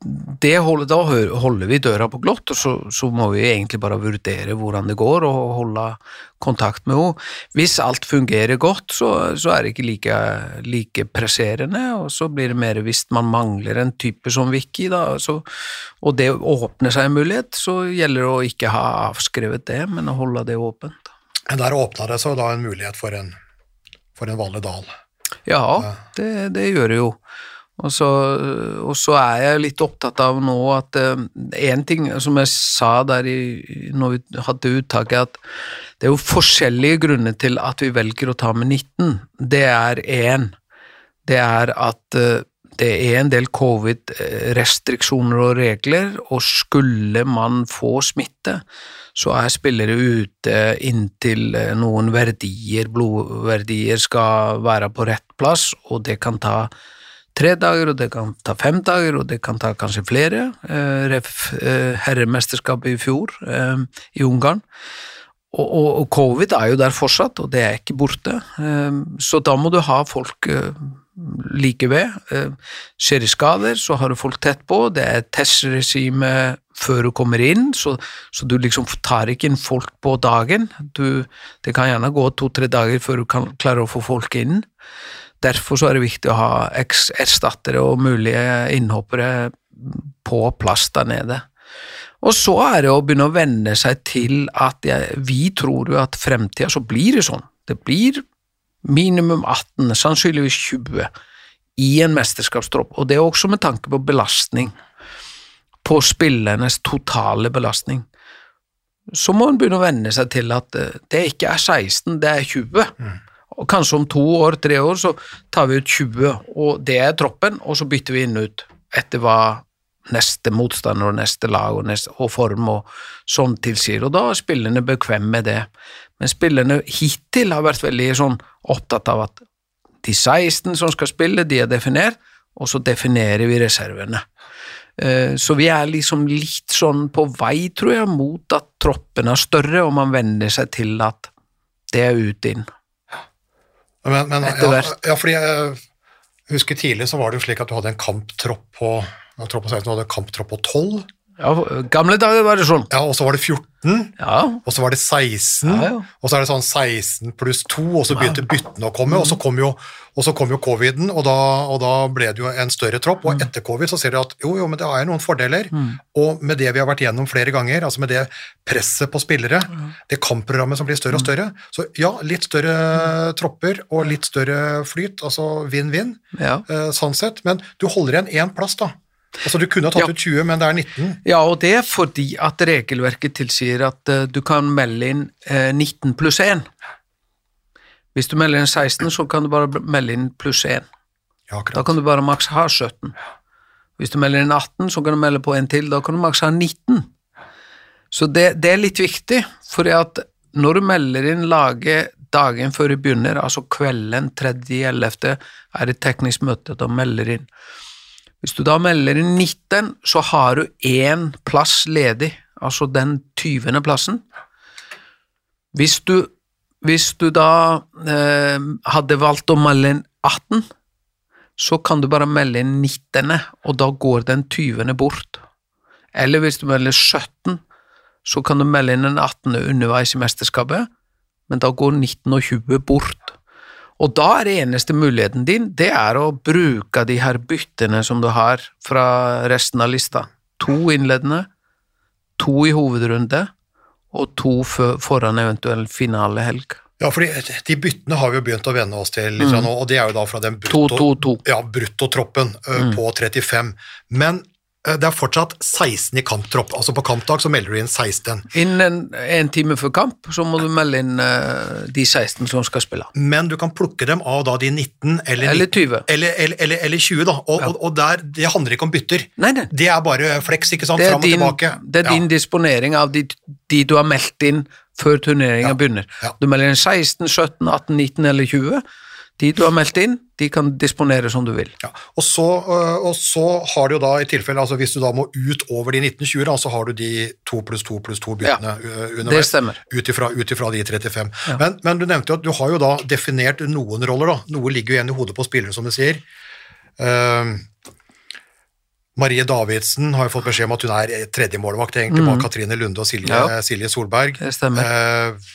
Speaker 3: holder, da holder vi døra på glott, og så, så må vi egentlig bare vurdere hvordan det går, og holde kontakt med henne. Hvis alt fungerer godt, så, så er det ikke like, like presserende, og så blir det mer hvis man mangler en type som Vicky, da, så, og det åpner seg en mulighet, så gjelder det å ikke ha avskrevet det, men å holde det åpent.
Speaker 2: Der åpna det seg da en mulighet for en, for en vanlig dal.
Speaker 3: Ja, det, det gjør det jo. Og så, og så er jeg litt opptatt av nå at én ting som jeg sa der i, når vi hadde uttaket, at det er jo forskjellige grunner til at vi velger å ta med 19. Det er én. Det er at eh, det er en del covid-restriksjoner og regler, og skulle man få smitte, så er spillere ute inntil eh, noen verdier, blodverdier, skal være på rett plass, og det kan ta tre dager, og det kan ta fem dager, og det kan ta kanskje flere. Eh, ref eh, herremesterskapet i fjor i Ungarn. Og, covid er jo der fortsatt, og det er ikke borte. Så da må du ha folk like ved. Eh, Skjer det skader, så har du folk tett på. Det er testregime før du kommer inn, så, så du liksom tar ikke inn folk på dagen. Du, det kan gjerne gå to-tre dager før du kan klare å få folk inn. Derfor så er det viktig å ha erstattere og mulige innhoppere på plass der nede. Og så er det å begynne å venne seg til at jeg, vi tror jo at fremtida så blir det sånn. Det blir minimum 18, sannsynligvis 20 i en mesterskapstropp, og det er også med tanke på belastning. På spillernes totale belastning. Så må en begynne å venne seg til at eh, det ikke er 16, det er 20. Og kanskje om to år, tre år, så tar vi ut 20, og det er troppen, og så bytter vi inn ut etter hva neste motstander og neste lag og, neste, og form og sånn tilsier, og da er spillerne bekvemme med det. Men spillerne hittil har vært veldig sånn opptatt av at de 16 som skal spille, de er definert, og så definerer vi reservene. Eh, Så vi er liksom litt sånn på vei, tror jeg, mot at troppen er større, og man venner seg til at det er ut inn.
Speaker 2: Men, men, ja, ja, fordi jeg husker tidlig så var det jo slik at du hadde en kamptropp på, tropp på 16, du hadde kamptropp på 12,
Speaker 3: Ja, gamle dager var det sånn.
Speaker 2: Ja, og så var det 14,
Speaker 3: Ja,
Speaker 2: og så var det 16,
Speaker 3: Ja, ja.
Speaker 2: og så er det sånn 16 pluss 2, og så begynte byttene å komme, og så kom jo, og så kom jo coviden, og da, og da ble det jo en større tropp,
Speaker 3: Mm.
Speaker 2: og etter covid så ser du at jo, jo, men det er noen fordeler, og med det vi har vært gjennom flere ganger, altså med det presset på spillere, det kampprogrammet som blir større
Speaker 3: Mm.
Speaker 2: og større, så ja, litt større tropper og litt større flyt, altså vinn-vinn,
Speaker 3: ja.
Speaker 2: eh, sånn sett, men du holder igjen én plass da. Altså du kunne ha tatt
Speaker 3: Ja.
Speaker 2: ut 20, men det er 19.
Speaker 3: ja, og det er fordi at regelverket tilsier at uh, du kan melde inn uh, 19 pluss 1. Hvis du melder inn 16, så kan du bare melde inn pluss 1.
Speaker 2: Ja,
Speaker 3: Da kan du bare maks ha 17. Hvis du melder inn 18, så kan du melde på en til, da kan du maks ha 19. Så det, det er litt viktig, for at når du melder inn laget dagen før du begynner, altså kvelden 3.11., er det teknisk møte, da melder inn. Hvis du da melder inn 19, så har du én plass ledig, altså den 20. plassen. Hvis du, hvis du da eh, hadde valgt å melde inn 18, så kan du bare melde inn 19., og da går den 20. bort. Eller hvis du melder 17, så kan du melde inn den 18. underveis i mesterskapet, men da går 19 og 20 bort. Og da er det eneste muligheten din, det er å bruke de her byttene som du har fra resten av lista. To innledende, to i hovedrunde, og to foran eventuell finalehelg.
Speaker 2: Ja, fordi de byttene har vi jo begynt å venne oss til litt nå, og det er jo da fra den brutto,
Speaker 3: 2-2-2.
Speaker 2: ja, bruttotroppen mm. på 35. Men det er fortsatt 16 i kamptropp. Altså på kampdag så melder du inn 16.
Speaker 3: Innen en time før kamp så må du melde inn eh, de 16 som skal spille.
Speaker 2: Men du kan plukke dem av da de 19 eller,
Speaker 3: Eller 20.
Speaker 2: eller, eller, eller, eller 20, da. Og, og, og der, det handler ikke om bytter.
Speaker 3: Nei, nei.
Speaker 2: Det er bare fleks, ikke sant? Fram og
Speaker 3: din,
Speaker 2: tilbake.
Speaker 3: det er
Speaker 2: Ja.
Speaker 3: din disponering av de, de du har meldt inn før turneringen
Speaker 2: Ja.
Speaker 3: begynner.
Speaker 2: Ja.
Speaker 3: Du melder inn 16, 17, 18, 19 eller 20. De du har meldt inn, de kan disponere som du vil.
Speaker 2: Ja. Og, så, øh, og så har du jo da i tilfelle, altså hvis du da må ut over de 1920, da, så har du de 2 pluss 2 pluss 2 byttene øh,
Speaker 3: Det stemmer.
Speaker 2: Ut ifra, ut ifra de 35. Men, men du nevnte jo at du har jo da definert noen roller, da. Noe ligger jo igjen i hodet på spillere, som du sier. Uh, Marie Davidsen har jo fått beskjed om at hun er tredjemålvakt, egentlig, bak Katrine Lunde og Silje,
Speaker 3: Mm. Ja.
Speaker 2: Silje Solberg.
Speaker 3: Det stemmer.
Speaker 2: Øh,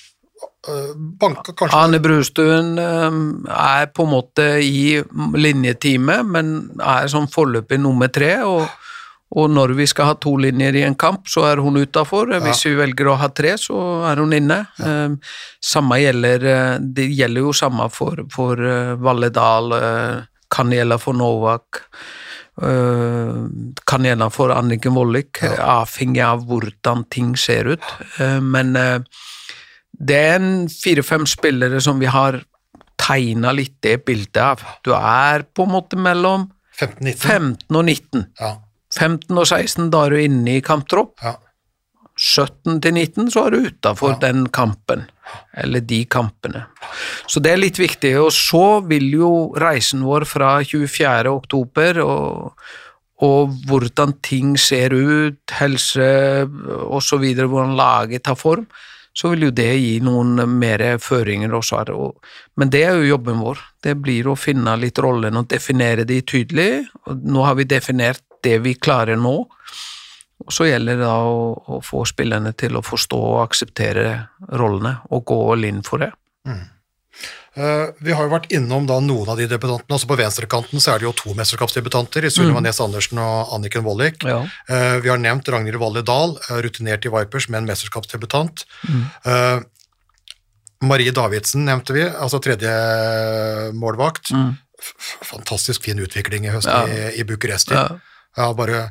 Speaker 2: banka kanskje
Speaker 3: Anne Brustuen eh, er på en måte i linjetime, men er som foreløpig nummer tre. Og, og når vi skal ha to linjer i en kamp, så er hun utafor. Hvis vi velger å ha tre, så er hun inne. Ja. samme gjelder eh, Det gjelder jo samme for, for eh, Valledal, eh, kan gjelde for Novak. Kan gjelde for Anniken Vollik, avhengig av hvordan ting ser ut. Eh, men eh, det er en fire-fem spillere som vi har tegna litt det bildet av. Du er på en måte mellom
Speaker 2: 15-19.
Speaker 3: 15 og 19.
Speaker 2: Ja,
Speaker 3: 15 og 16, da er du inne i kamptropp.
Speaker 2: ja.
Speaker 3: 17 til 19, så er du utafor den kampen, eller de kampene. Så det er litt viktig. Og så vil jo reisen vår fra 24. oktober og, og hvordan ting ser ut, helse osv., hvordan laget tar form, så vil jo det gi noen mer føringer også. her. Men det er jo jobben vår. Det blir å finne litt rollen og definere de tydelig. Nå har vi definert det vi klarer nå. Og så gjelder det da å, å få spillerne til å forstå og akseptere rollene, og gå all in for det.
Speaker 2: Eh, vi har jo vært innom da noen av de debutantene. altså På venstrekanten så er det jo to mesterskapsdebutanter, i Sunniva Nes Andersen og Anniken Vollik.
Speaker 3: Ja.
Speaker 2: Eh, vi har nevnt Ragnhild Valle Dahl, eh, rutinert i Vipers, men mesterskapsdebutant. Eh, Marie Davidsen nevnte vi, altså tredje målvakt. Mm. Fantastisk fin utvikling i høst
Speaker 3: Ja.
Speaker 2: i, i Bucuresti.
Speaker 3: Ja.
Speaker 2: Ja, bare,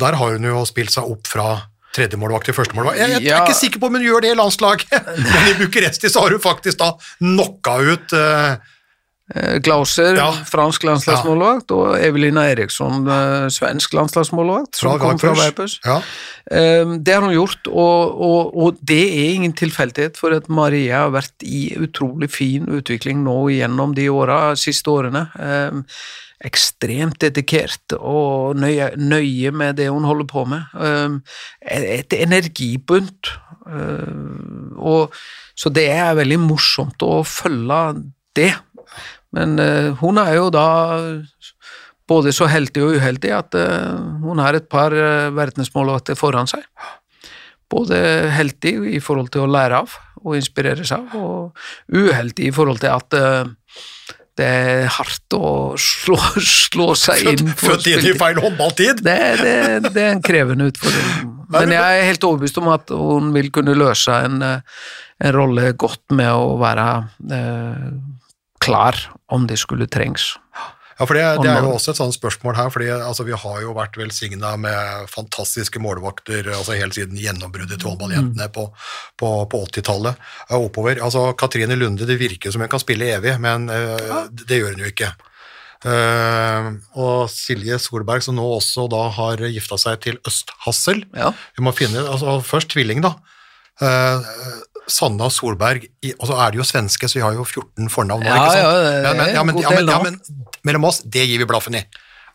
Speaker 2: der har hun jo spilt seg opp fra tredjemålvakt til førstemålvakt. Jeg, jeg er ikke sikker på om hun gjør det i landslaget, men i Bucuresti så har hun faktisk da knocka ut uh,
Speaker 3: Eh, Glauser,
Speaker 2: Ja.
Speaker 3: fransk landslagsmålvakt, og Evelina Eriksson, eh, svensk landslagsmålvakt, som kom fra
Speaker 2: Vipers. Ja.
Speaker 3: Eh, Det har hun gjort, og, og, og det er ingen tilfeldighet, for at Maria har vært i utrolig fin utvikling nå gjennom de åra, siste årene. Ekstremt dedikert og nøye, nøye med det hun holder på med. Et energibunt. Eh, Og, så det er veldig morsomt å følge det. Men eh, hun er jo da både så heldig og uheldig at eh, hun har et par verdensmålvakter foran seg. Både heldig i forhold til å lære av og inspireres av, og uheldig i forhold til at det er hardt å slå, slå seg inn på
Speaker 2: Født inn i feil håndballtid!
Speaker 3: Det, det, det er en krevende utfordring. Men jeg er helt overbevist om at hun vil kunne løse en, en rolle godt med å være eh, klar om det skulle trengs.
Speaker 2: Ja, for det, det er jo også et sånt spørsmål her, fordi altså, vi har jo vært velsigna med fantastiske målvakter altså helt siden gjennombruddet til håndballjentene på, på, på 80-tallet og oppover. Altså, Katrine Lunde, det virker som hun kan spille evig, men eh, det gjør hun jo ikke. Uh, og Silje Solberg, som nå også da har gifta seg til Østhassel.
Speaker 3: Ja.
Speaker 2: Vi må finne, altså Først tvilling, da. Eh, Sanna Solberg, i, og så er de jo svenske, så vi har jo 14 fornavn.
Speaker 3: Ja,
Speaker 2: ikke sant?
Speaker 3: ja,
Speaker 2: men, ja, men, ja, men, ja, men mellom oss, det gir vi blaffen i.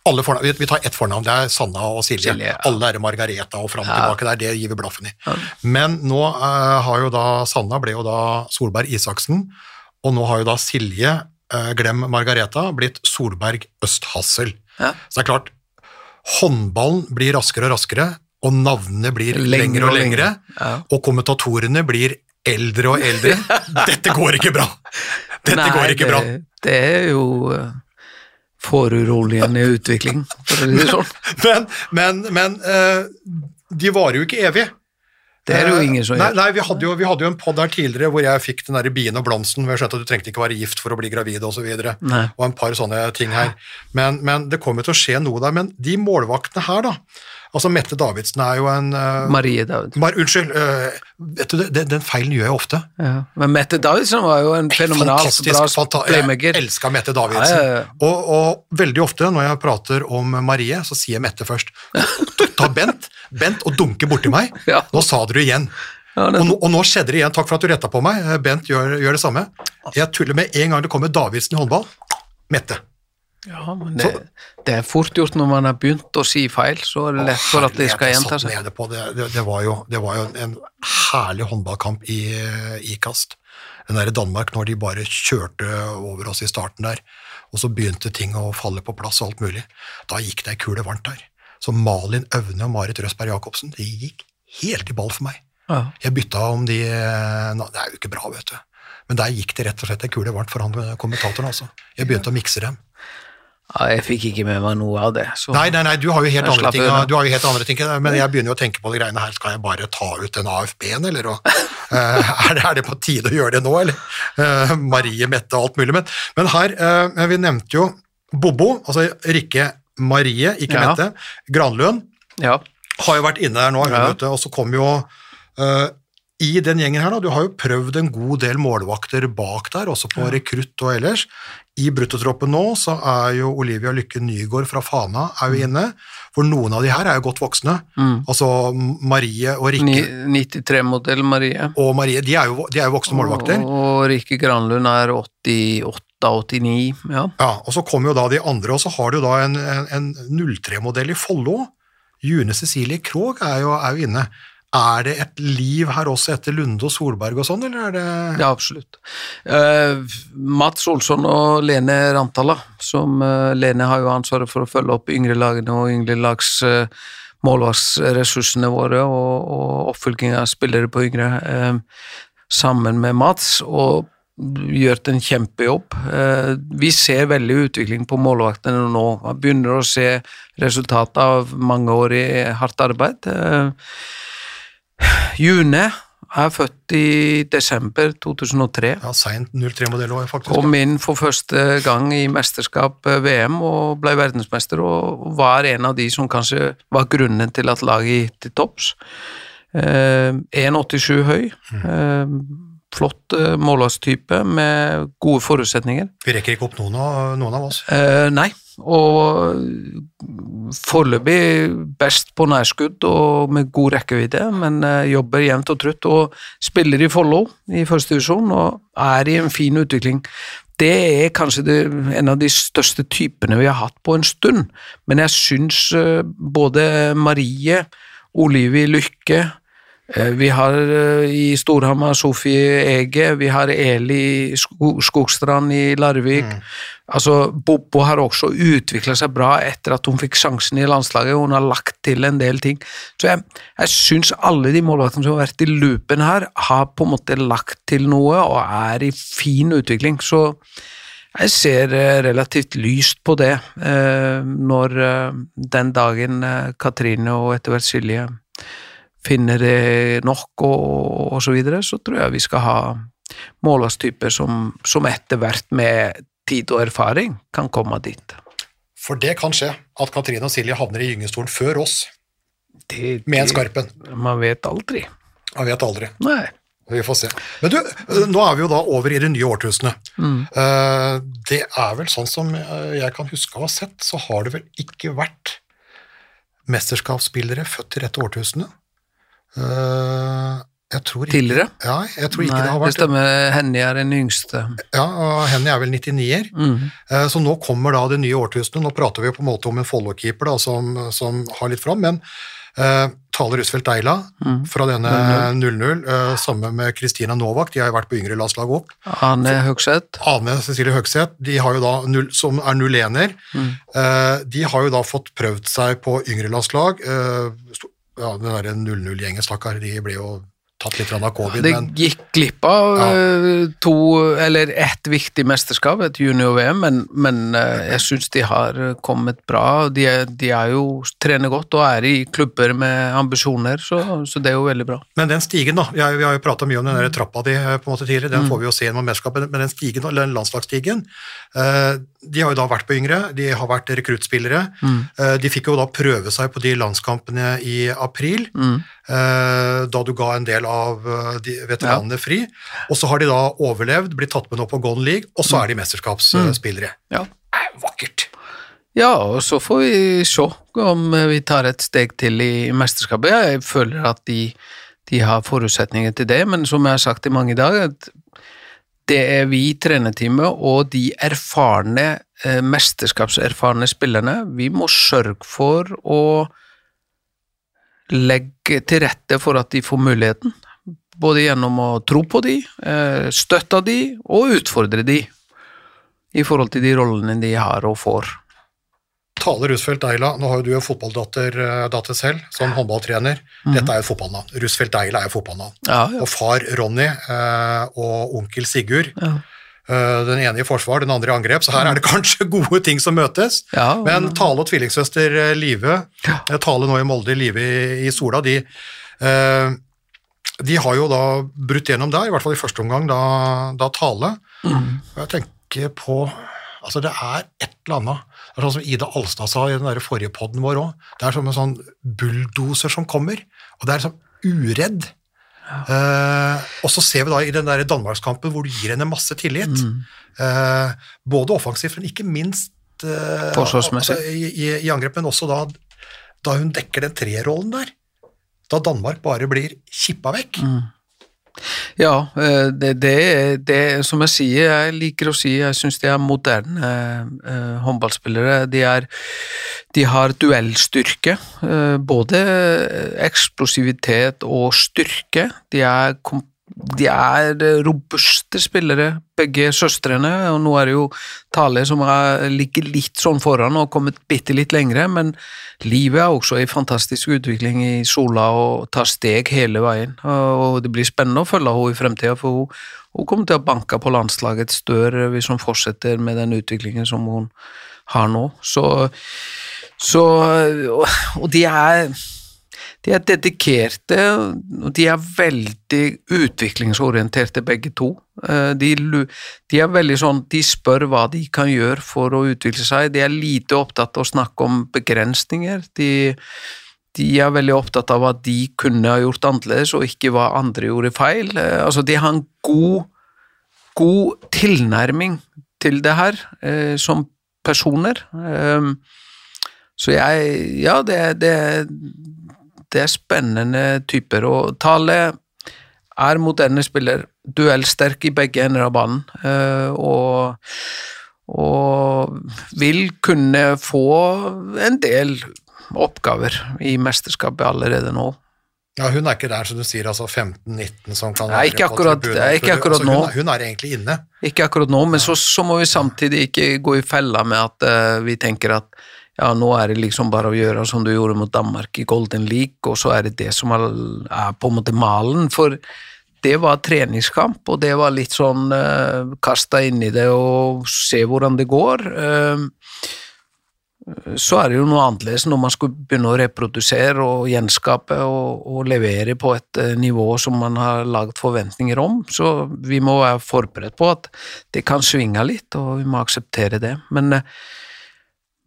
Speaker 2: Alle fornavn, vi, vi tar ett fornavn, det er Sanna og Silje.
Speaker 3: Silje, ja.
Speaker 2: Alle er Margareta og fram og tilbake der, det gir vi blaffen i. Men nå uh, har jo da Sanna ble jo da Solberg Isaksen, og nå har jo da Silje, uh, glem Margareta, blitt Solberg Østhassel. Så det er klart, håndballen blir raskere og raskere, og navnene blir lengre og lengre,
Speaker 3: Ja.
Speaker 2: og kommentatorene blir eldre og eldre. Dette går ikke bra! Dette
Speaker 3: Nei,
Speaker 2: går ikke bra.
Speaker 3: Det er jo uh, foruroligende utvikling, for å si det sånn.
Speaker 2: Men, men, men eh, de varer jo ikke evig.
Speaker 3: Det er det jo
Speaker 2: Eh,
Speaker 3: ingen som
Speaker 2: nei,
Speaker 3: gjør.
Speaker 2: Nei, vi hadde jo, vi hadde jo en podd her tidligere hvor jeg fikk den der bien og blomsten, hvor jeg skjønte at du trengte ikke være gift for å bli gravid og så. Og en par sånne ting her. Men, men det kommer til å skje noe der. Men de målvaktene her, da. Altså Mette Davidsen er jo en uh,
Speaker 3: Marie Davidsen.
Speaker 2: Mar, Unnskyld, uh, vet du, den, den feilen gjør jeg ofte.
Speaker 3: Ja. Men Mette Davidsen var jo en
Speaker 2: Fantastisk,
Speaker 3: bra playmaker.
Speaker 2: Jeg elska Mette Davidsen.
Speaker 3: Ja, ja.
Speaker 2: Og, og veldig ofte når jeg prater om Marie, så sier jeg Mette først. Ta Bent, Bent og dunke borti meg. Nå sa dere det igjen. Og nå, og nå skjedde det igjen. Takk for at du retta på meg. Eh, Bent gjør, gjør det samme. Jeg tuller med en gang det kommer Davidsen i håndball. Mette.
Speaker 3: Ja, men det, det er fort gjort når man har begynt å si feil, så er det lett for at det skal gjenta seg.
Speaker 2: Det, det, det, var jo, det var jo en, en herlig håndballkamp i, i kast. Den der i Danmark, når de bare kjørte over oss i starten der, og så begynte ting å falle på plass og alt mulig. Da gikk det ei kule varmt der. Så Malin Øvne og Marit Røsberg Jacobsen, de gikk helt i ball for meg.
Speaker 3: Ja.
Speaker 2: Jeg bytta om de na, Det er jo ikke bra, vet du. Men der gikk det rett og slett ei kule varmt for han kommentatoren, altså. Jeg begynte å mikse dem.
Speaker 3: Ja, jeg fikk ikke med meg noe av det.
Speaker 2: Nei, nei, nei, du har jo helt, andre ting, du har jo helt andre ting, men jeg begynner jo å tenke på de greiene her. Skal jeg bare ta ut den AFB-en, eller? Og, eh, er, det, er det på tide å gjøre det nå, eller? Eh, Marie, Mette og alt mulig. Men, men her, eh, vi nevnte jo Bobo, altså Rikke Marie, ikke
Speaker 3: Ja.
Speaker 2: Mette, Granlund,
Speaker 3: Ja.
Speaker 2: har jo vært inne her nå, hun,
Speaker 3: Ja.
Speaker 2: du, og så kom jo i den gjengen her, da, du har jo prøvd en god del målvakter bak der, også på rekrutt og ellers. I bruttotroppen nå så er jo Olivia Lykke Nygaard fra Fana er
Speaker 3: Mm.
Speaker 2: jo inne, for noen av de her er jo godt voksne. Altså Marie og Rikke
Speaker 3: 93-modell Marie.
Speaker 2: og Marie, de er jo, de er jo voksne målvakter.
Speaker 3: Og, og Rikke Granlund er 88-89, ja.
Speaker 2: Ja, og så kommer jo da de andre, og så har du da en, en, en 03-modell i Follo. June Cecilie Krogh er, jo- er jo inne. Er det et liv her også etter Lunde og Solberg og sånn, eller er det
Speaker 3: Ja, absolutt. Uh, Mats Olsson og Lene Rantala, som uh, Lene har jo ansvaret for å følge opp yngre lagene og yngre lags uh, målvaktsressursene våre og, og oppfølging av spillere på yngre, uh, sammen med Mats, og gjort en kjempejobb. Eh, vi ser veldig utvikling på målvaktene nå. Man begynner å se resultatet av mange år i hardt arbeid. Eh, June er født i desember 2003.
Speaker 2: ja, seint 03-modell òg, faktisk?
Speaker 3: Kom inn for første gang i mesterskap eh, VM og ble verdensmester, og var en av de som kanskje var grunnen til at laget gikk til topps. Eh, 1,87 høy. Eh, flott eh, målvakstype med gode forutsetninger.
Speaker 2: Vi rekker ikke opp noen av, noen av oss.
Speaker 3: Eh, nei, og foreløpig best på nærskudd og med god rekkevidde, men eh, jobber jevnt og trutt og spiller i Follo i første divisjon og er i en fin utvikling. Det er kanskje det, en av de største typene vi har hatt på en stund, men jeg syns eh, både Marie, Olivie Lykke, Vi har eh, i Storhamar Sofie Ege, vi har Eli Skogstrand i Larvik. Altså, Bobo har også utvikla seg bra etter at hun fikk sjansen i landslaget. Hun har lagt til en del ting. Så jeg, jeg syns alle de målvaktene som har vært i loopen her, har på en måte lagt til noe og er i fin utvikling. Så jeg ser eh, relativt lyst på det eh, når eh, den dagen eh, Katrine og etter hvert Silje finner det nok og, og så videre, så tror jeg vi skal ha målvaktstyper som, som etter hvert med tid og erfaring kan komme dit.
Speaker 2: For det kan skje at Katrine og Silje havner i gyngestolen før oss,
Speaker 3: Det,
Speaker 2: med en Skarpen.
Speaker 3: Man vet aldri.
Speaker 2: Man vet aldri.
Speaker 3: Nei.
Speaker 2: Vi får se. Men du, nå er vi jo da over i det nye årtusenet. Mm. Det er vel sånn som eh, jeg kan huske å ha sett, så har det vel ikke vært mesterskapsspillere født i dette årtusenet. Eh, Jeg tror ikke,
Speaker 3: Tidligere?
Speaker 2: ja, jeg tror ikke
Speaker 3: Nei,
Speaker 2: det har vært det
Speaker 3: stemmer. Henny er den yngste.
Speaker 2: Ja, og Henny er vel 99-er.
Speaker 3: Mm.
Speaker 2: Eh, Så nå kommer da det nye årtusenet. Nå prater vi jo på en måte om en Follo-keeper som, som har litt fram, men uh, Tale Rusfeldt Deila
Speaker 3: Mm.
Speaker 2: fra denne 0-0, uh, sammen med Kristina Novak, de har jo vært på yngre landslag òg.
Speaker 3: Ane Høgseth.
Speaker 2: Ane Cecilie Høgseth, de har jo da som er 0-1-er,
Speaker 3: Mm.
Speaker 2: Uh, de har jo da fått prøvd seg på yngre landslag. Sto- ja, den derre 0-0-gjengen, stakkar, de ble jo tatt litt av covid,
Speaker 3: Det
Speaker 2: men
Speaker 3: gikk glipp av
Speaker 2: Ja.
Speaker 3: eh, to, eller ett viktig mesterskap, et junior-VM, men, men eh, jeg syns de har kommet bra. De, de er jo trener godt og er i klubber med ambisjoner, så, så det er jo veldig bra.
Speaker 2: Men den stigen, da. Vi har, vi har jo prata mye om den der trappa di eh, på en måte tidligere,
Speaker 3: Mm.
Speaker 2: den får vi jo se gjennom mesterskapet. Men den stigen, eller den landslagsstigen, de har jo da vært på yngre, de har vært rekruttspillere.
Speaker 3: Mm.
Speaker 2: De fikk jo da prøve seg på de landskampene i april,
Speaker 3: Mm.
Speaker 2: da du ga en del av eh, de veteranene fri. Og så har de da overlevd, blitt tatt med nå på Golden League, og så er de mesterskapsspillere.
Speaker 3: Ja.
Speaker 2: Det er vakkert!
Speaker 3: Ja, og så får vi se om vi tar et steg til i mesterskapet. Jeg føler at de, de har forutsetninger til det, men som jeg har sagt i mange dager, at det er vi i trenerteamet og de erfarne, eh, mesterskapserfarne spillerne, vi må sørge for å legge til rette for at de får muligheten. Både gjennom å tro på de, eh, støtte de og utfordre de i forhold til de rollene de har og får.
Speaker 2: Tale Rusfeldt Deila, nå har jo du en fotballdatter eh, selv, som håndballtrener. Dette er jo et fotballnavn. Rusfeldt Deila er jo fotballnavn.
Speaker 3: Ja, ja.
Speaker 2: Og far Ronny eh, og onkel Sigurd,
Speaker 3: Ja.
Speaker 2: Eh, den ene i forsvar, den andre i angrep, så her er det kanskje gode ting som møtes.
Speaker 3: Ja,
Speaker 2: Men Tale og tvillingsøster eh, Live, eh, Tale nå i Molde, Live i, Sola, de, de har jo da brutt gjennom der, i hvert fall i første omgang, da, da Tale. Og jeg tenker på Altså, det er et eller annet Det er sånn som Ida Alstad sa i den der forrige podden vår òg. Det er som en sånn bulldoser som kommer, og det er sånn uredd. Eh, og så ser vi da i den der Danmarkskampen hvor du gir henne masse tillit. Eh, både offensivt, men ikke minst
Speaker 3: uh,
Speaker 2: altså, i, i, i angrep, men også da, da hun dekker den trerollen der. Da Danmark bare blir kippa vekk.
Speaker 3: Ja, eh, det, det, det som jeg sier, jeg liker å si, jeg syns de er moderne eh, håndballspillere. De, er, de har duellstyrke, eh, både eksplosivitet og styrke. De er, kom, de er robuste spillere, begge søstrene, og nå er det jo Tale som er, ligger litt sånn foran og kommet bitte litt lengre, men livet er også i fantastisk utvikling i Sola og tar steg hele veien. Og det blir spennende å følge henne i fremtida, for hun, hun kommer til å banke på landslagets dør hvis hun fortsetter med den utviklingen som hun har nå. Så, så og de er de er dedikerte, og de er veldig utviklingsorienterte begge to. Eh, De, de er veldig sånn, de spør hva de kan gjøre for å utvikle seg. De er lite opptatt av å snakke om begrensninger. De, de er veldig opptatt av hva de kunne ha gjort annerledes, og ikke hva andre gjorde feil. Eh, Altså, de har en god, god tilnærming til det her, eh, som personer. Så jeg, ja, det, det, det er spennende typer, og Tale er moderne spiller, duellsterk i begge ender av banen, eh, og, og vil kunne få en del oppgaver i mesterskapet allerede nå.
Speaker 2: Ja, Hun er ikke der, som du sier, altså 15-19 som kan
Speaker 3: Nei,
Speaker 2: være
Speaker 3: ikke
Speaker 2: på
Speaker 3: akkurat-
Speaker 2: tribunen.
Speaker 3: er ikke akkurat
Speaker 2: altså. Hun, hun er egentlig inne.
Speaker 3: Ikke akkurat nå, men så, så må vi samtidig ikke gå i fella med at uh, vi tenker at ja, nå er det liksom bare å gjøre som du gjorde mot Danmark i Golden League, og så er det det som er, på en måte malen. For det var treningskamp, og det var litt sånn uh, kasta inn i det og se hvordan det går. Eh, så er det jo noe annerledes når man skulle begynne å reprodusere og gjenskape og, og levere på et eh, nivå som man har lagd forventninger om. Så vi må være forberedt på at det kan svinge litt, og vi må akseptere det. Men, eh,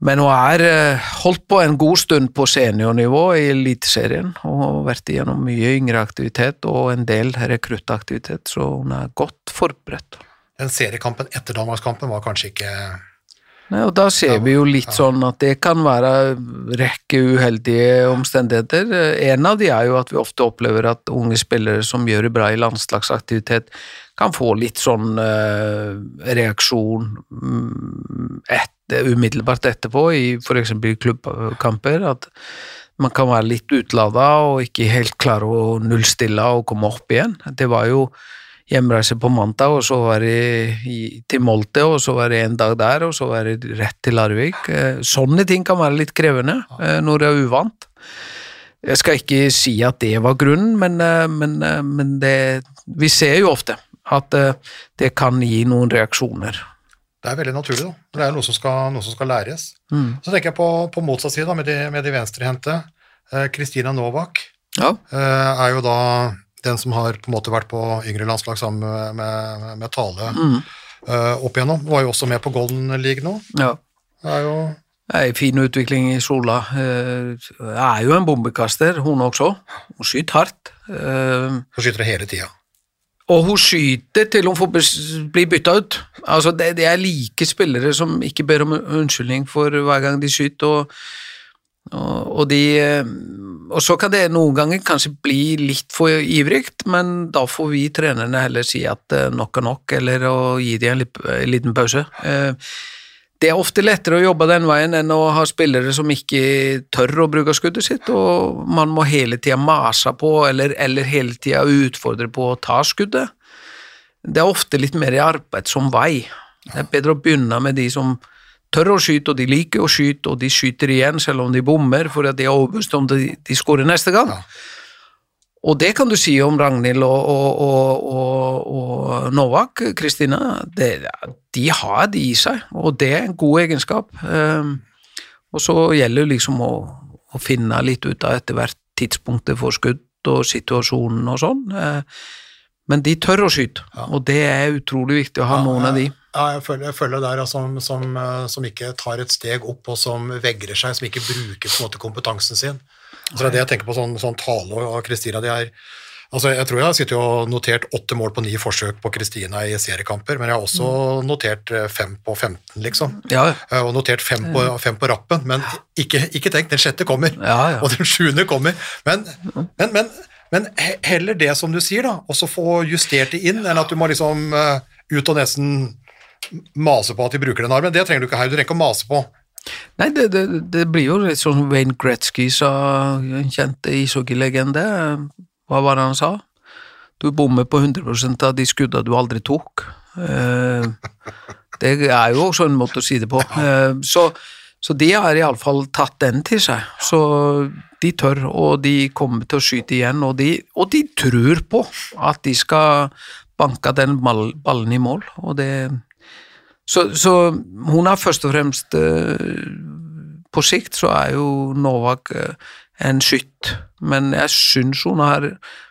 Speaker 3: men hun er eh, holdt på en god stund på seniornivå i Eliteserien og vært igjennom mye yngre aktivitet og en del rekruttaktivitet, så hun er godt forberedt.
Speaker 2: Den seriekampen etter Danmarkskampen var kanskje ikke
Speaker 3: Nei, og da ser vi jo litt sånn at det kan være rekke uheldige omstendigheter. En av de er jo at vi ofte opplever at unge spillere som gjør det bra i landslagsaktivitet, kan få litt sånn uh, reaksjon mm, etter, umiddelbart etterpå, i f.eks. klubbkamper. At man kan være litt utlada og ikke helt klare å nullstille og komme opp igjen. Det var jo hjemreise på mandag, og så var det til Molte, og så var det en dag der, og så var det rett til Larvik. Eh, Sånne ting kan være litt krevende eh, når det er uvant. Jeg skal ikke si at det var grunnen, men, eh, men, men det, vi ser jo ofte at det kan gi noen reaksjoner.
Speaker 2: Det er veldig naturlig, da. Det er noe som skal, noe som skal læres.
Speaker 3: Mm.
Speaker 2: Så tenker jeg på, på motsatt side, da, med de, med de venstrehendte. Eh, Kristina Novak
Speaker 3: Ja,
Speaker 2: er jo da den som har på en måte vært på yngre landslag sammen med, med, med Tale
Speaker 3: Mm.
Speaker 2: uh, opp igjennom. Var jo også med på Golden League nå.
Speaker 3: ja.
Speaker 2: Det er jo
Speaker 3: en fin utvikling i Sola. Uh, er jo en bombekaster, hun også. Hun skyter hardt. Uh,
Speaker 2: Hun skyter hele tida.
Speaker 3: Og hun skyter til hun får bli bytta ut. Altså, det, det er like spillere som ikke ber om unnskyldning for hver gang de skyter, og, og, de eh, Og så kan det noen ganger kanskje bli litt for ivrigt, men da får vi trenerne heller si at eh, nok er nok, eller å gi dem en, liten pause. Eh, Det er ofte lettere å jobbe den veien enn å ha spillere som ikke tør å bruke skuddet sitt, og man må hele tida mase på, eller, eller hele tida utfordre på å ta skuddet. Det er ofte litt mer i arbeidsom vei. Det er bedre å begynne med de som tør å skyte, og de liker å skyte, og de skyter igjen selv om de bommer, for at de er overbevist om de, de skårer neste gang.
Speaker 2: Ja.
Speaker 3: Og det kan du si om Ragnhild og, og, og, og, Novak, Kristina. De har det i seg, og det er en god egenskap. Ehm, Og så gjelder det liksom å, å finne litt ut av etter hvert tidspunktet for skudd og situasjonen og sånn. Eh, Men de tør å skyte, og det er utrolig viktig å ha noen av de.
Speaker 2: Ja, jeg føler, jeg føler der altså, som, som, eh, som ikke tar et steg opp, og som vegrer seg, som ikke bruker på en måte kompetansen sin. Så det er det jeg tenker på sånn, sånn tale av Kristina. De er, altså jeg tror jeg har sittet og notert åtte mål på ni forsøk på Kristina i seriekamper, men jeg har også notert eh, fem på 15, liksom.
Speaker 3: Ja,
Speaker 2: Eh, Og notert fem på, fem på rappen, men ikke, ikke tenk, den sjette kommer,
Speaker 3: Ja, ja.
Speaker 2: og den sjuende kommer. Men, men, men, men heller det som du sier, da, og så få justert det inn, enn at du må liksom ut og nesten mase på at de bruker den armen. Det trenger du ikke her, du trenger ikke å mase på.
Speaker 3: Nei, det, det, det blir jo litt sånn Wayne Gretzky sa, en kjent ishockeylegende. Hva var det han sa? Du bommer på 100% av de skudda du aldri tok. Eh, det er jo også en måte å si det på. Eh, så, så de har iallfall tatt den til seg. Så de tør, og de kommer til å skyte igjen. Og de, og de tror på at de skal banke den ballen i mål. Og det, så, så hun er først og fremst eh, På sikt så er jo Novak eh, en skytt, men jeg syns hun har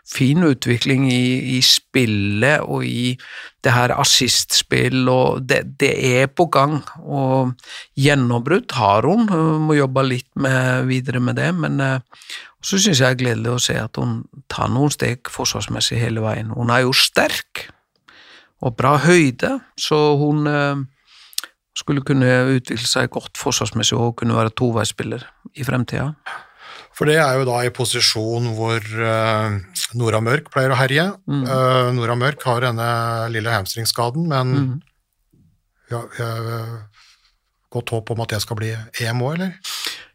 Speaker 3: fin utvikling i, i spillet og i det her assistspill, og det, det er på gang. Og gjennombrudd har hun, hun må jobbe litt med, videre med det, men eh, så syns jeg det er gledelig å se at hun tar noen steg forsvarsmessig hele veien. Hun er jo sterk og bra høyde, så hun eh, skulle kunne utvikle seg godt forsvarsmessig og kunne være toveisspiller i fremtida.
Speaker 2: For det er jo da i posisjon hvor uh, Nora Mørk pleier å herje. Eh, Nora Mørk har denne lille hamstringskaden, men
Speaker 3: Mm.
Speaker 2: ja, har godt håp om at det skal bli EM òg, eller?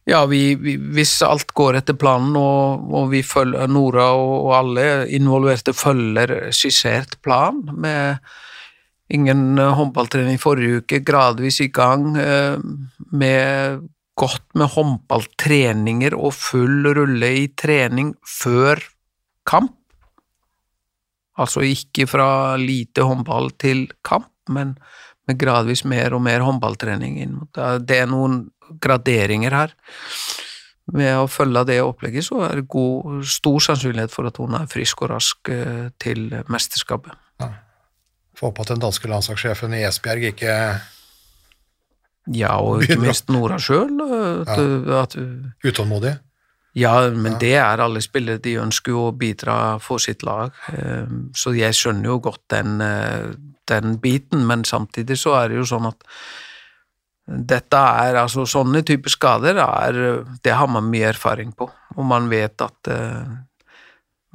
Speaker 3: Ja, vi, vi, hvis alt går etter planen, og, og vi følger, Nora og, og alle involverte følger skissert plan, med ingen eh, håndballtrening forrige uke, gradvis i gang, eh, med godt med håndballtreninger og full rulle i trening før kamp. Altså ikke fra lite håndball til kamp, men med gradvis mer og mer håndballtrening inn mot det. Det er noen graderinger her. Ved å følge det opplegget, så er det god, stor sannsynlighet for at hun er frisk og rask eh, til mesterskapet.
Speaker 2: Ja. Får håpe at den danske landslagssjefen i Esbjerg ikke
Speaker 3: Ja, og ikke minst Nora sjøl.
Speaker 2: Ja. Utålmodig?
Speaker 3: Ja, men det er alle spillere. De ønsker jo å bidra for sitt lag. Eh, så jeg skjønner jo godt den, eh, den biten, men samtidig så er det jo sånn at dette er altså Sånne typer skader er, det har man mye erfaring på, og man vet at uh,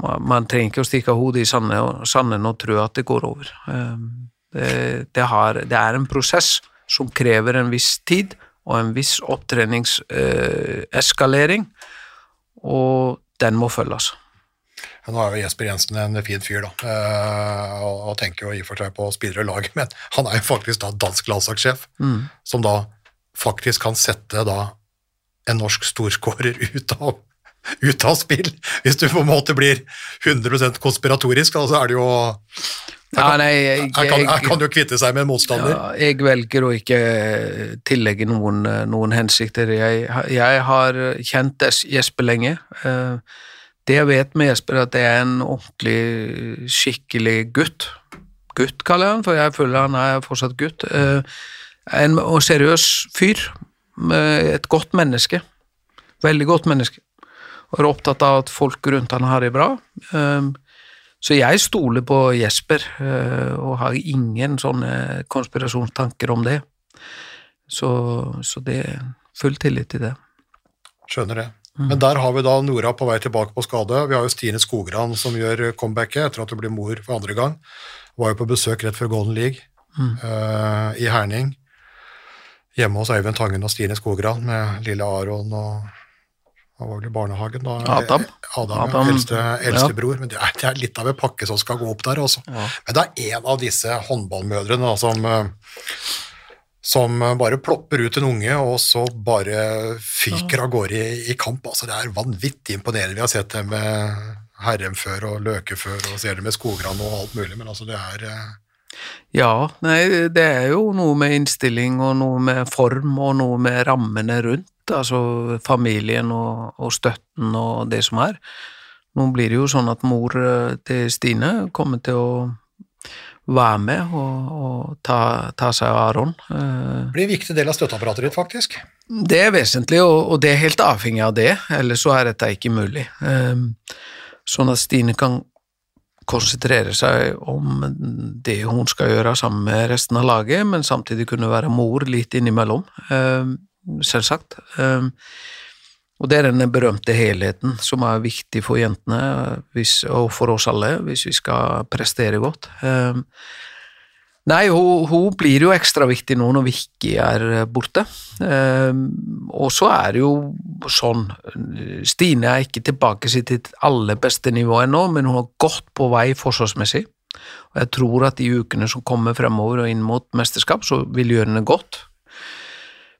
Speaker 3: man, man, trenger ikke å stikke hodet i sanden og tro at det går over. Uh, det, det, har, det, er en prosess som krever en viss tid og en viss opptreningseskalering, uh, og den må følges.
Speaker 2: Nå er jo Jesper Jensen en fin fyr, da, eh, og tenker jo i og for seg på spillere og lag, men han er jo faktisk da dansk landslagssjef, mm. som da faktisk kan sette da en norsk storskårer ut av, ut av spill. Hvis du på en måte blir 100% konspiratorisk, da, så er det jo
Speaker 3: jeg,
Speaker 2: kan, ja, kan, jo kvitte seg med en motstander. Ja,
Speaker 3: jeg velger å ikke tillegge noen, noen hensikter. Jeg, jeg, har kjent Jesper lenge. Det jeg vet med Jesper, er at det er en ordentlig, skikkelig gutt. Gutt, kaller jeg han, for jeg føler han er fortsatt gutt. Eh, en seriøs fyr. Et godt menneske. Veldig godt menneske. Og er opptatt av at folk rundt han har det bra. Eh, så jeg stoler på Jesper, eh, og har ingen sånne konspirasjonstanker om det. Så, så det er full tillit til det.
Speaker 2: Skjønner det. Mm. Men der har vi da Nora på vei tilbake på skade. Vi har jo Stine Skogran som gjør comebacket etter at hun blir mor for andre gang. Var jo på besøk rett før Golden League mm. uh, i Herning. Hjemme hos Øyvind Tangen og Stine Skogran med lille Aron og hva var vel i barnehagen? da?
Speaker 3: Adam.
Speaker 2: Adam, Adam. Eldste, eldstebror. Ja. Men det er, det er, litt av en pakke som skal gå opp der, også. Ja. Men det er en av disse håndballmødrene da, som uh, som bare plopper ut en unge, og så bare fyker av gårde i, i, kamp. Altså, det er vanvittig imponerende. Vi har sett det med Herrem før og Løke før, og ser det med Skogran og alt mulig, men altså, det er eh...
Speaker 3: Ja, nei, det er jo noe med innstilling og noe med form og noe med rammene rundt, altså familien og, og støtten og det som er. Nå blir det jo sånn at mor eh, til Stine kommer til å være med og, og ta, ta, seg av Aron.
Speaker 2: Eh, det blir en viktig del av støtteapparatet ditt, faktisk.
Speaker 3: Det er vesentlig, og, og, det er helt avhengig av det, ellers så er dette ikke mulig. Eh, sånn at Stine kan konsentrere seg om det hun skal gjøre sammen med resten av laget, men samtidig kunne være mor litt innimellom, eh, selvsagt. Og det er den berømte helheten som er viktig for jentene hvis, og for oss alle hvis vi skal prestere godt. Ehm, nei, hun, hun blir jo ekstra viktig nå når Vicky er borte. Ehm, og så er det jo sånn Stine er ikke tilbake sitt aller beste nivå ennå, men hun har gått på vei forsvarsmessig. Og jeg tror at de ukene som kommer fremover og inn mot mesterskap, så vil gjøre henne godt.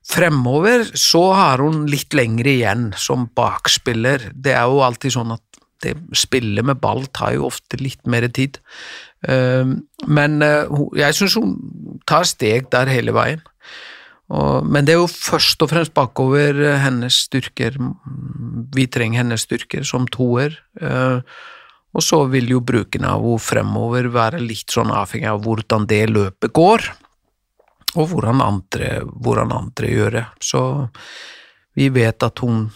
Speaker 3: Fremover så har hun litt lengre igjen som bakspiller. Det er jo alltid sånn at det spillet med ball tar jo ofte litt mer tid. Ehm, men eh, jeg syns hun tar steg der hele veien. Men det er jo først og fremst bakover hennes styrker. Vi trenger hennes styrker som toer. Eh, og så vil jo bruken av henne fremover være litt sånn avhengig av hvordan det løpet går og hvordan andre, hvordan andre gjør det. Så vi vet at hun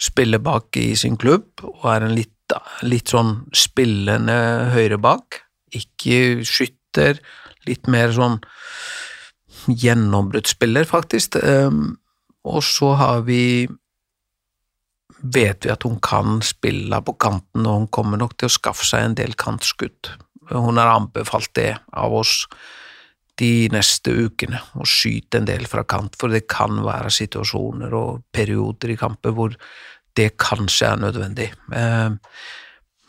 Speaker 3: spiller bak i sin klubb, og er en litt, litt sånn spillende høyre bak. Ikke skytter, litt mer sånn gjennombruddsspiller, faktisk. Ehm, og så har vi vet vi at hun kan spille på kanten, og hun kommer nok til å skaffe seg en del kantskudd. Hun har anbefalt det av oss de neste ukene og skyte en del fra kant, for det kan være situasjoner og perioder i kamper hvor det kanskje er nødvendig. Eh,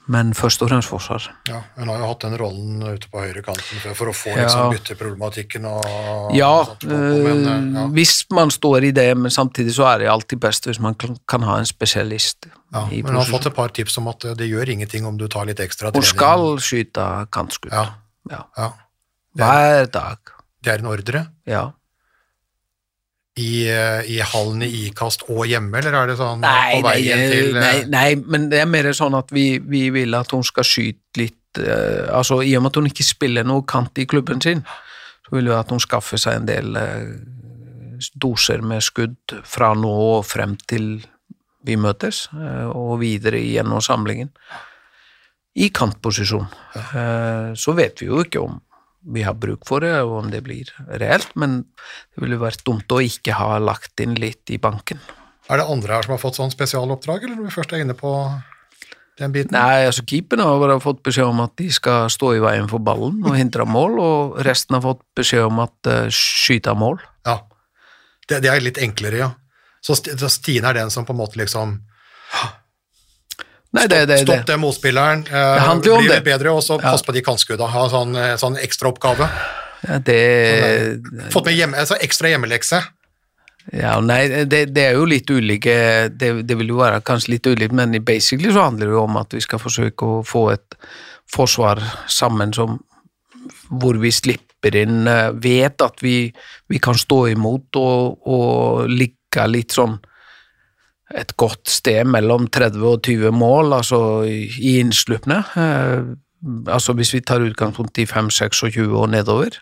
Speaker 3: men først og fremst forsvar.
Speaker 2: Ja, Hun har jo hatt den rollen ute på høyre kanten før for å få
Speaker 3: Ja.
Speaker 2: liksom, bytteproblematikken og
Speaker 3: Ja,
Speaker 2: sånt men, ja.
Speaker 3: eh, hvis man står i det, men samtidig så er det alltid best hvis man kan, ha en spesialist
Speaker 2: ja. Men hun har fått et par tips om at eh, det gjør ingenting om du tar litt ekstra trening.
Speaker 3: Hun skal skyte kantskudd.
Speaker 2: Ja.
Speaker 3: Ja.
Speaker 2: Ja.
Speaker 3: Hver dag.
Speaker 2: Det er en ordre
Speaker 3: Ja.
Speaker 2: i, eh, i hallen i ikast og hjemme, eller er det sånn
Speaker 3: Nei,
Speaker 2: på
Speaker 3: nei,
Speaker 2: til eh,
Speaker 3: nei, nei, men det er mer sånn at vi, vi vil at hun skal skyte litt uh, Altså, i og med at hun ikke spiller noe kant i klubben sin, så vil vi at hun skaffer seg en del uh, doser med skudd fra nå og frem til vi møtes, uh, og videre gjennom samlingen. I kantposisjon. Så vet vi jo ikke om vi har bruk for det, og om det blir reelt, men det ville vært dumt å ikke ha lagt inn litt i banken.
Speaker 2: Er det andre her som har fått sånn spesialoppdrag, eller når vi først er inne på den biten?
Speaker 3: Nei, altså keeperne har bare fått beskjed om at de skal stå i veien for ballen og hindre mål, og resten har fått beskjed om at uh, skyte mål.
Speaker 2: Ja. Det, det er litt enklere, ja. Så, så Stine er den som på en måte liksom
Speaker 3: Nei, det, det,
Speaker 2: Stopp den motspilleren, eh, bli litt bedre, og så
Speaker 3: Ja.
Speaker 2: pass på de kantskudda. Ha sånn, eh, sånn ekstraoppgave.
Speaker 3: Ja, det
Speaker 2: Fått med hjemme, altså ekstra hjemmelekse.
Speaker 3: Ja, nei, det, det er jo litt ulike det, det vil jo være kanskje litt ulikt, men i basically så handler det jo om at vi skal forsøke å få et forsvar sammen som hvor vi slipper inn eh, Vet at vi, vi kan stå imot og, og ligge litt sånn et godt sted mellom 30 og 20 mål, altså i, innslupne. Eh, altså hvis vi tar utgangspunkt i 5, 26 og nedover.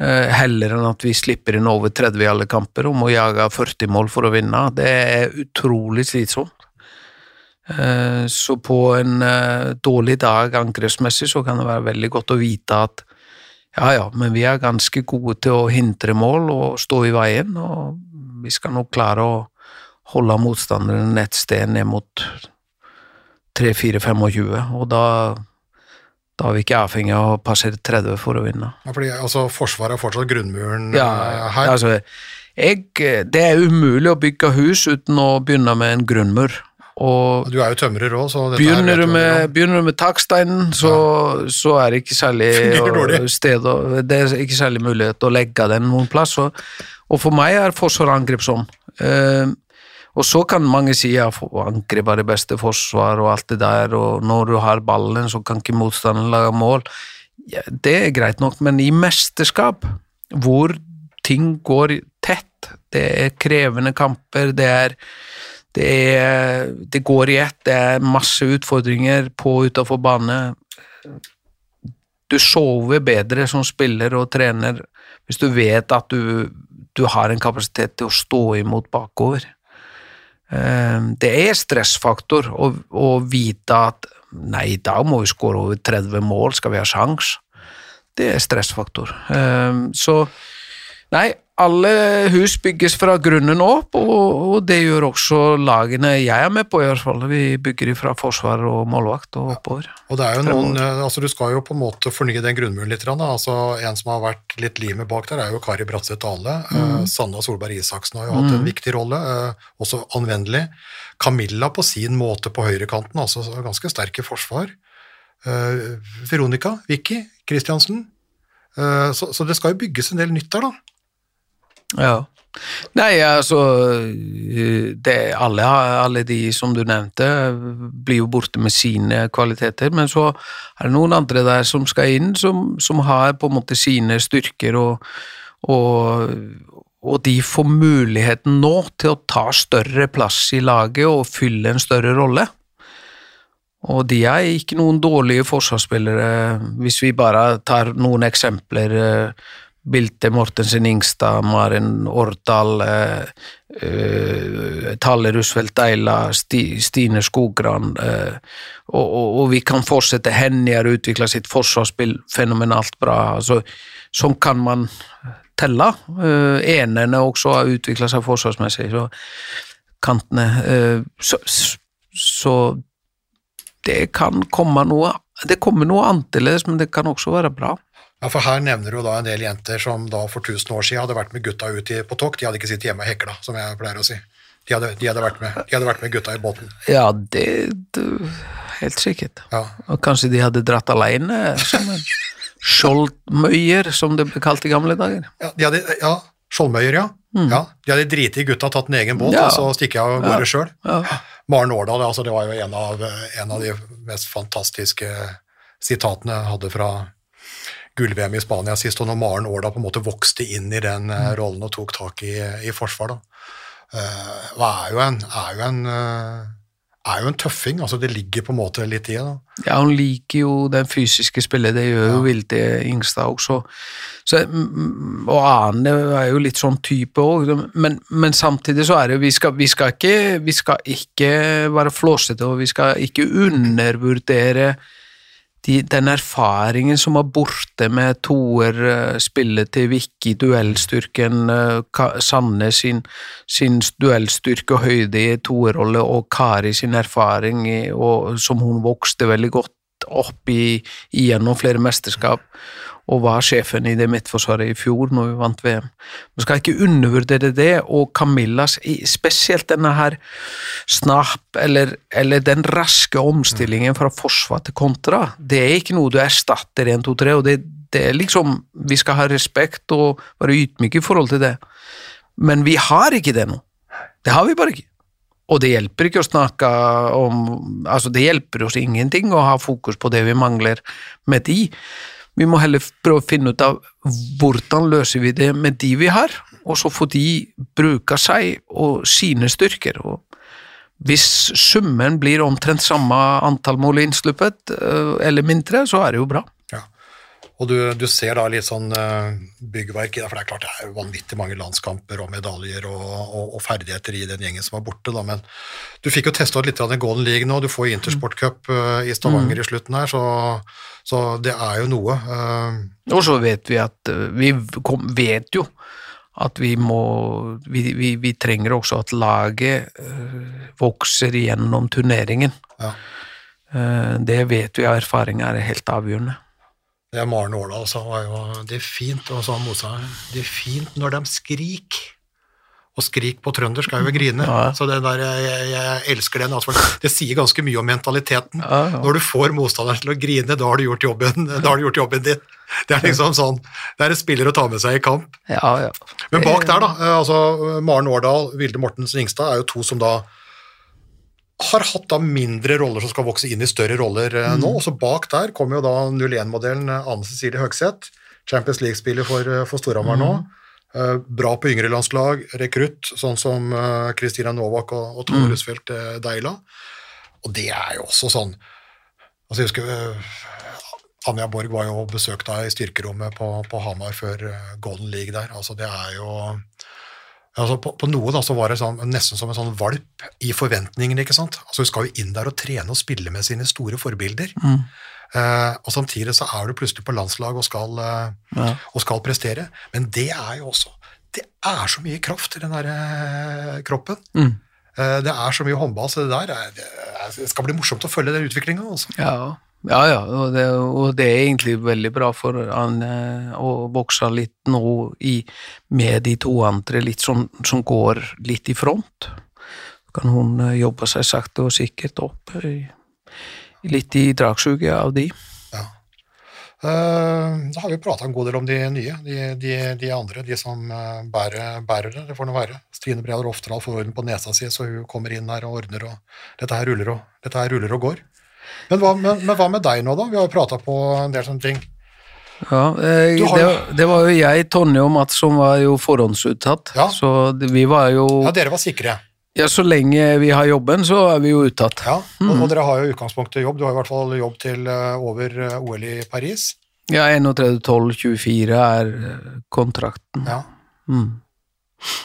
Speaker 3: Eh, heller enn at vi slipper inn over 30 i alle kamper og må jage 40 mål for å vinne. Det er utrolig slitsomt. Eh, Så på en dårlig dag angrepsmessig så kan det være veldig godt å vite at ja, ja, men vi er ganske gode til å hindre mål og stå i veien, og vi skal nok klare å holde motstanderen et sted ned mot 3-4-25, og da, da er vi ikke avhengig av å passere 30 for å vinne.
Speaker 2: Ja, fordi altså, Forsvaret er fortsatt grunnmuren
Speaker 3: Ja,
Speaker 2: eh, her.
Speaker 3: altså, jeg, det er umulig å bygge hus uten å begynne med en grunnmur. Og
Speaker 2: Du er jo tømrer òg, så
Speaker 3: begynner du med, begynner du med taksteinen, så, så er det ikke særlig å- sted Det er ikke særlig mulighet å legge den noen plass. Og, og for meg er forsvaret angrepsom. sånn. Og så kan mange si at angrep er det beste forsvar og alt det der, og når du har ballen, så kan ikke motstanderen lage mål. Ja, det er greit nok, men i mesterskap, hvor ting går tett, det er krevende kamper, det er det, er, det går i ett, det er masse utfordringer på og utenfor bane. Du sover bedre som spiller og trener hvis du vet at du, du har en kapasitet til å stå imot bakover. Eh, Det er stressfaktor å, å vite at nei, i dag må vi skåre over 30 mål, skal vi ha sjans? Det er stressfaktor. Eh, Så nei, alle hus bygges fra grunnen opp, og, og det gjør også lagene jeg er med på, i hvert fall. Vi bygger fra forsvar og målvakt og oppover.
Speaker 2: Og det er jo noen, eh, altså Du skal jo på en måte fornye den grunnmuren litt. Altså, en som har vært litt limet bak der, er jo Kari Bratseth Dale. Eh, Sanna Solberg Isaksen har jo hatt en viktig rolle, eh, også anvendelig. Camilla på sin måte på høyrekanten, altså ganske sterk i forsvar. Veronica, Vicky, Kristiansen. Så, så det skal jo bygges en del nytt der, da.
Speaker 3: Ja. Nei, altså det, alle, alle de som du nevnte, blir jo borte med sine kvaliteter, men så er det noen andre der som skal inn, som, som har på en måte sine styrker, og, og, og de får muligheten nå til å ta større plass i laget og fylle en større rolle. Og de er ikke noen dårlige forsvarsspillere, hvis vi bare tar noen eksempler. Bilte Mortensen Ingstad, Maren Årdal, eh, eh, Talle Rusfeldt Eila, Sti, Stine Skogran, eh, og, og, og vi kan fortsette. Henny har utvikla sitt forsvarsspill fenomenalt bra. Altså, sånn kan man telle. Eh, enerne også har utvikla seg forsvarsmessig, så kantene eh, så, så det kan komme noe Det kommer noe annerledes, men det kan også være bra.
Speaker 2: Ja, for Her nevner du da en del jenter som da for 1000 år siden hadde vært med gutta ut på tokt. De hadde ikke sittet hjemme og hekla, som jeg pleier å si. De hadde, de hadde, med, de hadde vært med gutta i båten.
Speaker 3: Ja, det, det Helt sikkert.
Speaker 2: Ja.
Speaker 3: Og kanskje de hadde dratt alene, som en skjoldmøyer, som det ble kalt i gamle dager.
Speaker 2: Ja, de hadde, ja Skjoldmøyer, ja. ja. De hadde driti i gutta, tatt en egen båt,
Speaker 3: Mm. Ja.
Speaker 2: og så stikker jeg av gårde sjøl.
Speaker 3: Ja.
Speaker 2: Maren Årdal, altså, det var jo en av, en av de mest fantastiske sitatene jeg hadde fra gull-VM i Spania sist, og når Maren Årdal på en måte vokste inn i den
Speaker 3: Mm.
Speaker 2: eh, rollen og tok tak i, i forsvar, da. Uh, er jo en, er jo en, uh, er jo en tøffing, altså det ligger på en måte litt i det.
Speaker 3: Ja, hun liker jo den fysiske spillet, det gjør jo Vilde Ingstad også. Så, mm, og Arne er jo litt sånn type òg, men, men samtidig så er det vi vi vi skal ikke være flåsete, og vi skal ikke undervurdere de, den erfaringen som var borte med toer, eh, spillet til Vicky, duellstyrken, eh, Sanne sin, sin duellstyrke og høyde i toerrolle, og Kari sin erfaring, og, som hun vokste veldig godt opp i, gjennom flere mesterskap, og var sjefen i det midtforsvaret i fjor når vi vant VM. Man skal ikke undervurdere det, og Camillas, spesielt denne her snap, eller, eller den raske omstillingen fra forsvar til kontra, det er ikke noe du erstatter 1, 2, 3, og det, det er liksom, vi skal ha respekt og være ydmyke i forhold til det. Men vi har ikke det nå. Det har vi bare ikke. Og det hjelper ikke å snakke om Altså, det hjelper oss ingenting å ha fokus på det vi mangler med de. Vi må heller prøve å finne ut av hvordan løser vi det med de vi har, og så får de bruke seg og sine styrker. Og hvis summen blir omtrent samme antall mål innsluppet, øh, eller mindre, så er det jo bra.
Speaker 2: Og du, du ser da litt sånn eh, byggverk i det, for det er klart det er vanvittig mange landskamper og medaljer og, og, og ferdigheter i den gjengen som var borte, da, men du fikk jo testa ut litt av den Golden League nå, du får Intersport Cup eh, i Stavanger i slutten her, så, så det er jo noe. eh,
Speaker 3: Og så vet vi at Vi kom, vet jo at vi må Vi, vi, vi trenger også at laget vokser gjennom turneringen.
Speaker 2: ja.
Speaker 3: Det vet vi av erfaring er helt avgjørende.
Speaker 2: Det er Maren Årdal sa var jo det er fint, og sa Mosa, det er fint når de skrik. Og skrik på trøndersk er jo å grine.
Speaker 3: Ja.
Speaker 2: Så det der, jeg, jeg elsker den. Altså, det sier ganske mye om mentaliteten.
Speaker 3: Ja, ja.
Speaker 2: Når du får motstanderen til å grine, da har du gjort jobben, da har du gjort jobben din. Det er liksom sånn, det er en spiller å ta med seg i kamp.
Speaker 3: Ja, ja.
Speaker 2: Men bak der, da, eh, altså Maren Årdal, Vilde Mortensen Ingstad, er jo to som da har hatt da mindre roller som skal vokse inn i større roller eh, nå. Og så bak der kommer jo da 01-modellen eh, Anne Cecilie Høgseth, Champions League-spiller for, eh, for Storhamar nå. Eh, bra på yngre landslag, rekrutt, sånn som eh, Kristina Novak og, og Tone Rusfeldt eh, Deila. Og det er jo også sånn altså jeg husker eh, Anja Borg var jo besøkt da i styrkerommet på, på Hamar før eh, Golden League der. Altså det er jo altså på, på noe da så var det sånn, nesten som en sånn valp i forventningene. ikke sant? Altså Hun skal jo inn der og trene og spille med sine store forbilder. Eh, og Samtidig så er du plutselig på landslag og skal, eh,
Speaker 3: Ja.
Speaker 2: og skal prestere. Men det er jo også Det er så mye kraft i den der eh, kroppen.
Speaker 3: Mm.
Speaker 2: Eh, det er så mye håndball, så det der er, det, er, det skal bli morsomt å følge den utviklinga. Altså.
Speaker 3: Ja, ja, ja og, det, og det er egentlig veldig bra for han eh, å vokse litt nå i, med de to andre litt som, som går litt i front. Så kan hun eh, jobbe seg sakte og sikkert opp litt i dragsuget av de.
Speaker 2: Ja. Eh, da har vi prata en god del om de nye, de, de, de andre, de som bærer, bærer det. Det får nå være. Stine Brealer Oftedal får orden på nesa si, så hun kommer inn her og ordner, og dette her ruller og, dette her ruller og går. Men hva, men, men hva med deg nå, da? Vi har jo prata på en del sånne ting.
Speaker 3: Ja, eh,
Speaker 2: har
Speaker 3: det, det var jo jeg, Tonje og Mats som var jo forhåndsuttatt.
Speaker 2: Ja.
Speaker 3: Så vi var jo
Speaker 2: Ja, dere var sikre.
Speaker 3: Ja, så lenge vi har jobben, så er vi jo uttatt.
Speaker 2: Ja, og, og dere har jo utgangspunktet jobb. Du har i hvert fall jobb til eh, over eh, OL i Paris.
Speaker 3: Ja, 31.12.24 er eh, kontrakten.
Speaker 2: Ja.
Speaker 3: Mm.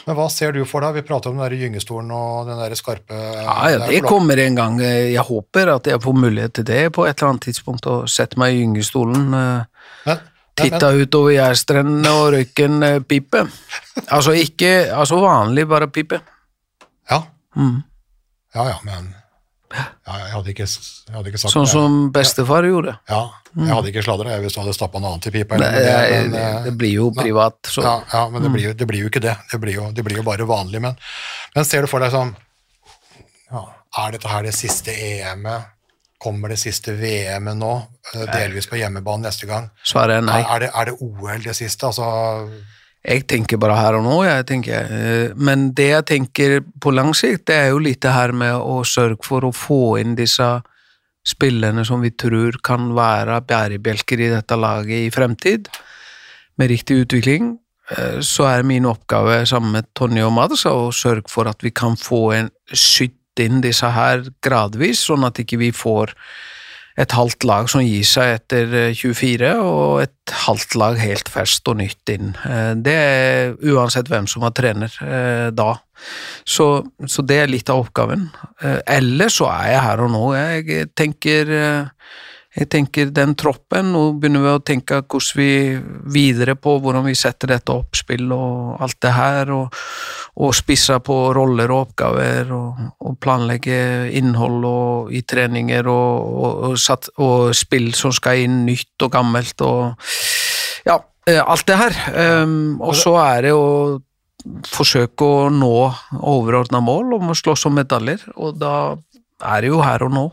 Speaker 2: Men hva ser du for deg? Vi prater om den der gyngestolen og den der skarpe
Speaker 3: Ja, ja,
Speaker 2: er
Speaker 3: det kommer en gang. Jeg håper at jeg får mulighet til det på et eller annet tidspunkt, å sette meg i gyngestolen, eh,
Speaker 2: Men,
Speaker 3: titte utover Jærstrendene og røyken en pipe. Altså ikke altså vanlig, bare pipe.
Speaker 2: ja.
Speaker 3: Mm.
Speaker 2: ja, ja, men Ja, jeg hadde ikke, jeg hadde ikke sagt
Speaker 3: Sånn
Speaker 2: det.
Speaker 3: som bestefar gjorde.
Speaker 2: Ja, jeg hadde ikke sladra hvis du hadde stappa noe annet i pipa.
Speaker 3: Det,
Speaker 2: men,
Speaker 3: det,
Speaker 2: eh,
Speaker 3: det blir jo privat, så
Speaker 2: Ja, ja men det blir, jo- det blir jo ikke det. Det blir jo, det blir jo bare vanlig. Men, men ser du for deg sånn ja, Er dette her det siste EM-et? Kommer det siste VM-et nå? eh, Delvis på hjemmebane neste gang?
Speaker 3: svaret er nei.
Speaker 2: Er, er, det, er det OL det siste? Altså,
Speaker 3: Jeg tenker bare her og nå, jeg tenker. eh, Men det jeg tenker på lang sikt, det er jo litt det her med å sørge for å få inn disse spillerne som vi tror kan være bærebjelker i dette laget i fremtid, med riktig utvikling. eh, Så er min oppgave sammen med Tonje og Mads å sørge for at vi kan få en sytt inn disse her gradvis, sånn at ikke vi får et halvt lag som gir seg etter eh, 24, og et halvt lag helt ferskt og nytt inn. Eh, Det er uansett hvem som var trener eh, da. Så, så det er litt av oppgaven. Eh, Ellers så er jeg her og nå. Jeg tenker, eh, jeg tenker den troppen, nå begynner vi å tenke hvordan vi videre på hvordan vi setter dette oppspill og alt det her, og, og spisser på roller og oppgaver, og, og planlegge innhold og, i treninger og, satt, og spill som skal inn nytt og gammelt og ja, eh, alt det her. Um, og så er det å forsøke å nå overordna mål om å slåss om medaljer, og da er det jo her og nå.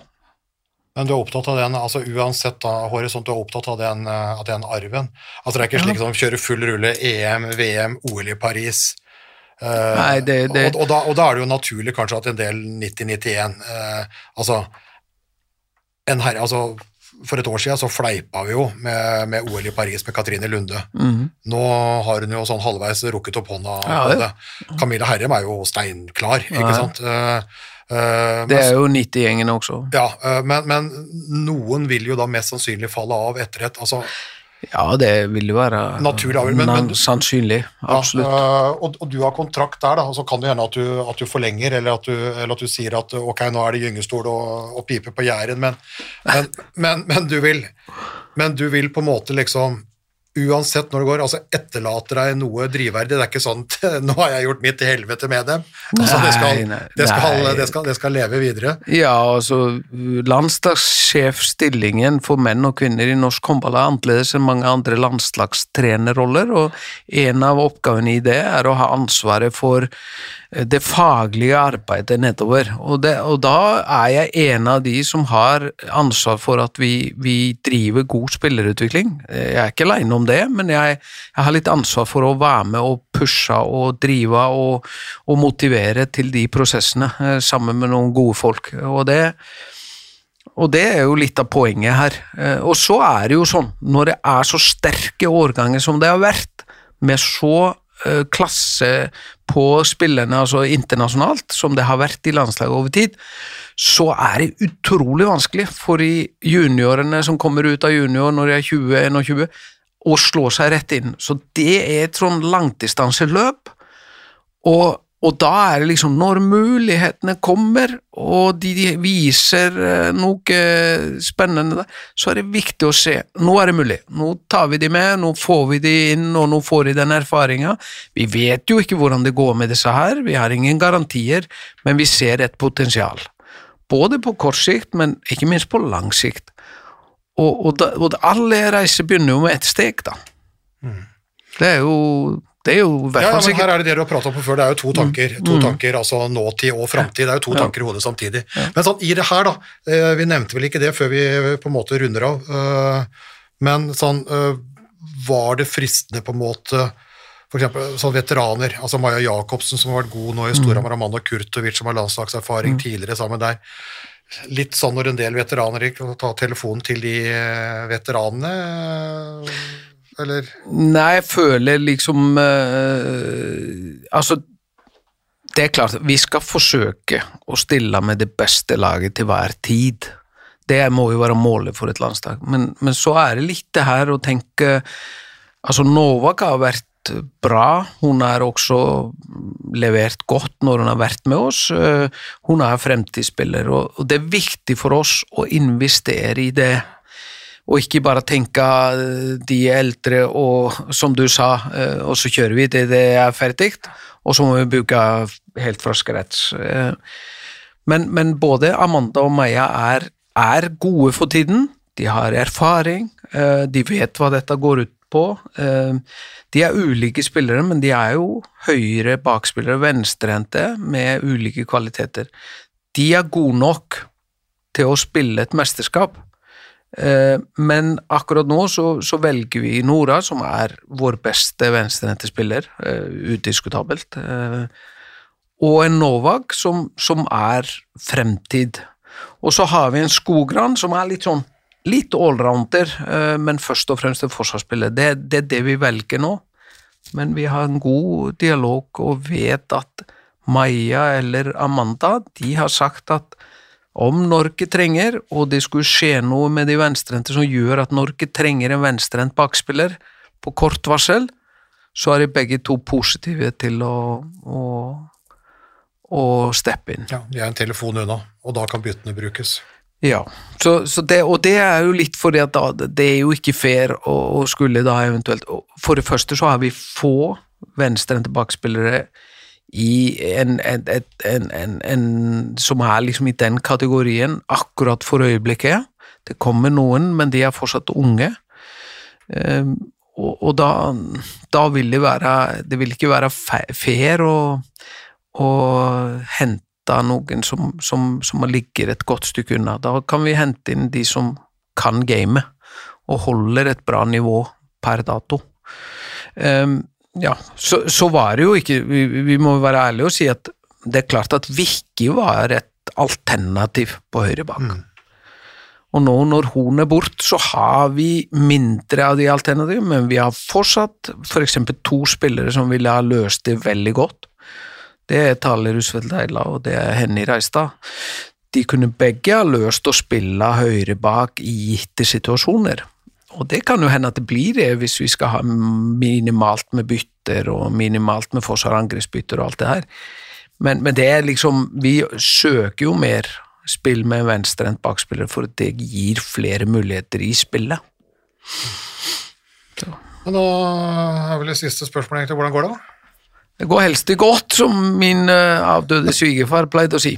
Speaker 2: Men du er opptatt av den, altså uansett da, horisont, du er opptatt av den, eh, av den arven. Altså Det er ikke slik som kjøre full rulle EM, VM, OL i Paris. Uh,
Speaker 3: Nei, det- det-
Speaker 2: Og, og, da, og da er det jo naturlig kanskje at en del 90-91 eh, Altså, en herre, altså for et år siden så fleipa vi jo med, med OL i Paris med Katrine Lunde.
Speaker 3: Mhm.
Speaker 2: Nå har hun jo sånn halvveis rukket opp hånda.
Speaker 3: Ja,
Speaker 2: det. Camilla Herrem er jo steinklar, ikke
Speaker 3: Nei.
Speaker 2: sant? Eh, eh,
Speaker 3: Det er jo 90-gjengen også.
Speaker 2: ja, uh, men, men noen vil jo da mest sannsynlig falle av etter et altså,
Speaker 3: Ja, det vil jo være
Speaker 2: Naturlig men- men-
Speaker 3: sannsynlig. sannsynlig.
Speaker 2: ja,
Speaker 3: Absolutt.
Speaker 2: eh, og, og du har kontrakt der, da, og så kan det hende at du, at du forlenger, eller at du, eller at du sier at ok, nå er det gyngestol og, og pipe på men, men, men, du vil, men du vil på en måte liksom Uansett når det går, altså etterlater deg noe drivverdig. Det er ikke sånn 'nå har jeg gjort mitt til helvete med dem'. Altså, det, skal,
Speaker 3: Nei, nei,
Speaker 2: det, skal,
Speaker 3: nei.
Speaker 2: det, skal, det skal leve videre.
Speaker 3: Ja, altså landslagssjefstillingen for menn og kvinner i norsk håndball er annerledes enn mange andre landslagstrenerroller, og en av oppgavene i det er å ha ansvaret for det faglige arbeidet nedover. Og, det, og da er jeg en av de som har ansvar for at vi, vi driver god spillerutvikling. Jeg er ikke aleine om det, men jeg, jeg har litt ansvar for å være med og pushe og drive og, og motivere til de prosessene, eh, sammen med noen gode folk. Og det, og det er jo litt av poenget her. Eh, Og så er det jo sånn, når det er så sterke årganger som det har vært, med så eh, klasse på spillerne, altså internasjonalt, som det har vært i landslaget over tid, så er det utrolig vanskelig for de juniorene som kommer ut av junior når de er 20-21, å slå seg rett inn. Så det er et sånn langdistanseløp, og, og da er det liksom, når mulighetene kommer, og de viser eh, noe spennende så er det viktig å se, nå er det mulig, nå tar vi de med, nå får vi de inn, og nå får de den erfaringen. Vi vet jo ikke hvordan det går med disse her, vi har ingen garantier, men vi ser et potensial. Både på kort sikt, men ikke minst på lang sikt. Og, og, da, og alle reiser begynner jo med ett steg, da. Det er jo det er jo hvert
Speaker 2: Ja, ja, men her er det det du har pratet om på før, det er jo to tanker, to tanker, altså nåtid og framtid, det er jo to
Speaker 3: Ja.
Speaker 2: tanker i hodet samtidig. Men sånn, i det her da, eh, vi nevnte vel ikke det før vi på en måte runder av, eh, men sånn, eh, var det fristende på en måte, for eksempel sånn veteraner, altså Maja Jacobsen som har vært god nå i Storhamar, Amanda Kurtovic som har landslagserfaring tidligere sammen der, litt sånn når en del veteraner gikk og ta telefonen til de eh, veteranene, eh, eller?
Speaker 3: Nei, jeg føler liksom eh, Altså, det er klart, vi skal forsøke å stille med det beste laget til hver tid. Det må jo være målet for et landslag. Men, men så er det litt det her å tenke Altså, Novak har vært bra, hun har også levert godt når hun har vært med oss. Eh, Hun er fremtidsspiller, og det er viktig for oss å investere i det og ikke bare tenke eh, de eldre og som du sa, eh, og så kjører vi til det er ferdig, og så må vi bruke helt fra scratch. Eh, Men, men både Amanda og Maja er, er gode for tiden. De har erfaring, de vet hva dette går ut på. De er ulike spillere, men de er jo høyre bakspillere, venstrehendte, med ulike kvaliteter. De er gode nok til å spille et mesterskap. Eh, men akkurat nå så, så velger vi Nora, som er vår beste venstrehendte spiller, udiskutabelt. Og en Novak som, som er fremtid. Og så har vi en Skogran som er litt sånn litt allrounder, eh, men først og fremst en forsvarsspiller. Det, det, er det vi velger nå. Men vi har en god dialog og vet at Maja eller Amanda de har sagt at om Norge trenger, og det skulle skje noe med de venstrehendte som gjør at Norge trenger en venstrehendt bakspiller på kort varsel, så er de begge to positive til å, å, å steppe inn.
Speaker 2: Ja, De er en telefon unna, og da kan byttene brukes.
Speaker 3: Ja, så, så det, og det er jo litt fordi at da, det er jo ikke fair å, å skulle da eventuelt For det første så har vi få venstrehendte bakspillere i en, en, en, en, som er liksom i den kategorien akkurat for øyeblikket. Det kommer noen, men de er fortsatt unge. Um, og, og da, da, vil det være Det vil ikke være fair å, å hente noen som, som, som ligger et godt stykke unna. Da kan vi hente inn de som kan gamet, og holder et bra nivå per dato. Um, ja, så, så, var det jo ikke vi, vi, må være ærlige og si at det er klart at Vicky var et alternativ på høyre bak. Mm. Og nå når hun er bort, så har vi mindre av de alternativene, men vi har fortsatt f.eks. For to spillere som ville ha løst det veldig godt. Det er Tale Rusfeldt Eila og det er Henny Reistad. De kunne begge ha løst å spille høyre bak i gitte situasjoner. Og det kan jo hende at det blir det hvis vi skal ha minimalt med bytter og minimalt med forsvar- og angrepsbytter og alt det her. Men, men, det er liksom Vi søker jo mer spill med venstrehendt bakspiller, for det gir flere muligheter i spillet.
Speaker 2: Så. Men nå er vel det siste spørsmålet egentlig. Hvordan går det? da?
Speaker 3: Det går helst i godt, som min uh, avdøde svigerfar pleide å si.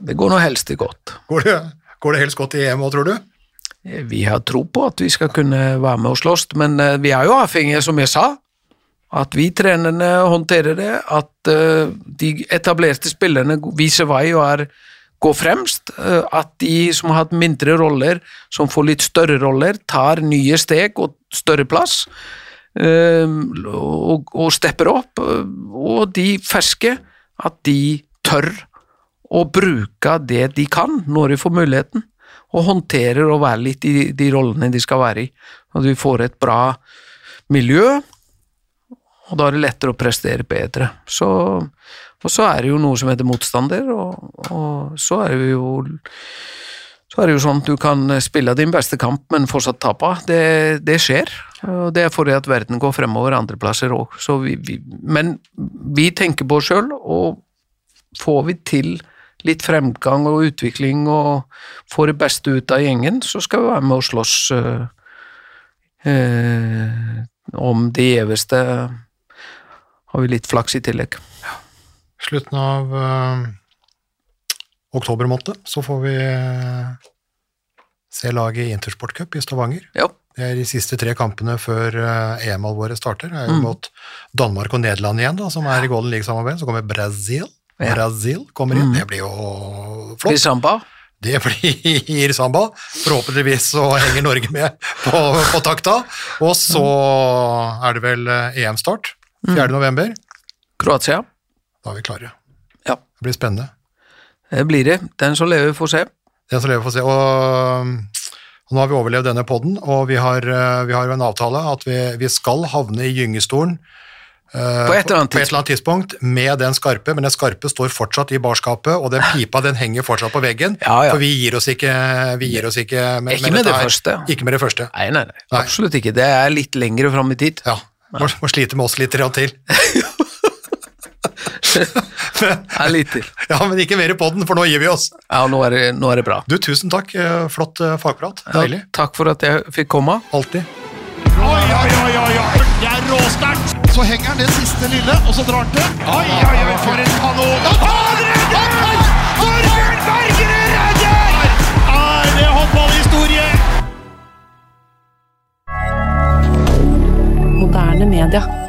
Speaker 3: Det går nå helst i godt.
Speaker 2: Går det, går det helst godt i EM òg, tror du?
Speaker 3: Eh, vi har tro på at vi skal kunne være med og slåss, men uh, vi er jo avhengige, som jeg sa, at vi trenerne håndterer det, at uh, de etablerte spillerne viser vei og er går fremst, at de som har hatt mindre roller, som får litt større roller, tar nye steg og større plass. Og, og stepper opp, og de ferske, at de tør å bruke det de kan når de får muligheten, og håndterer å være litt i de rollene de skal være i. At vi får et bra miljø, og da er det lettere å prestere bedre. Så, og så er det jo noe som heter motstander, og, og så er det jo så er det jo sånn at du kan spille din beste kamp, men fortsatt tape. Det, det skjer. Og det er fordi at verden går fremover andreplasser òg. Men vi tenker på oss sjøl, og får vi til litt fremgang og utvikling og får det beste ut av gjengen, så skal vi være med og slåss øh, øh, om det gjeveste. Har vi litt flaks i tillegg. Ja.
Speaker 2: Slutten av øh oktober måned så får vi se laget i Intersport Cup i Stavanger.
Speaker 3: Ja.
Speaker 2: Det er de siste tre kampene før EM-alvoret starter. Det er jo mm. mot Danmark og Nederland igjen, da, som er i Golden League-samarbeid. Så kommer Brasil. Brasil kommer inn. Mm. Det blir jo flott.
Speaker 3: Blir samba?
Speaker 2: Det blir samba. Forhåpentligvis så henger Norge med på, på takta. Og så er det vel eh, EM-start 4. Mm.
Speaker 3: Kroatia.
Speaker 2: Da er vi klare.
Speaker 3: Ja.
Speaker 2: Det blir spennende.
Speaker 3: Det blir det. Den som lever, får se.
Speaker 2: Den som lever, får se. Og, og nå har vi overlevd denne poden, og vi har, eh, vi har, en avtale at vi, vi skal havne i gyngestolen
Speaker 3: på, et på,
Speaker 2: et eller annet tidspunkt med den skarpe, men den skarpe står fortsatt i barskapet, og den pipa den henger fortsatt på veggen.
Speaker 3: Ja, ja.
Speaker 2: For vi gir oss ikke, vi gir oss ikke
Speaker 3: med, ikke med, med det første.
Speaker 2: Ikke med det første.
Speaker 3: Nei, nei, nei, absolutt ikke. Det er litt lengre fram i tid.
Speaker 2: Ja. Må, må slite med oss litt til.
Speaker 3: ja, litt til.
Speaker 2: Ja, men ikke mer i poden, for nå gir vi oss.
Speaker 3: Ja, nå er, det, nå er det bra.
Speaker 2: Du, tusen takk. Eh, flott eh, fagprat. Deilig.
Speaker 3: Ja, takk for at jeg fikk komme.
Speaker 2: Alltid.
Speaker 1: Oi, oi, oi, oi, oi. Det er råsterkt! Så henger han det siste lille, og så drar han til. Oi, oi, oi, for en kanon! Han redder! Torbjørn Bergerud redder! Er det håndballhistorie?
Speaker 4: Moderne media.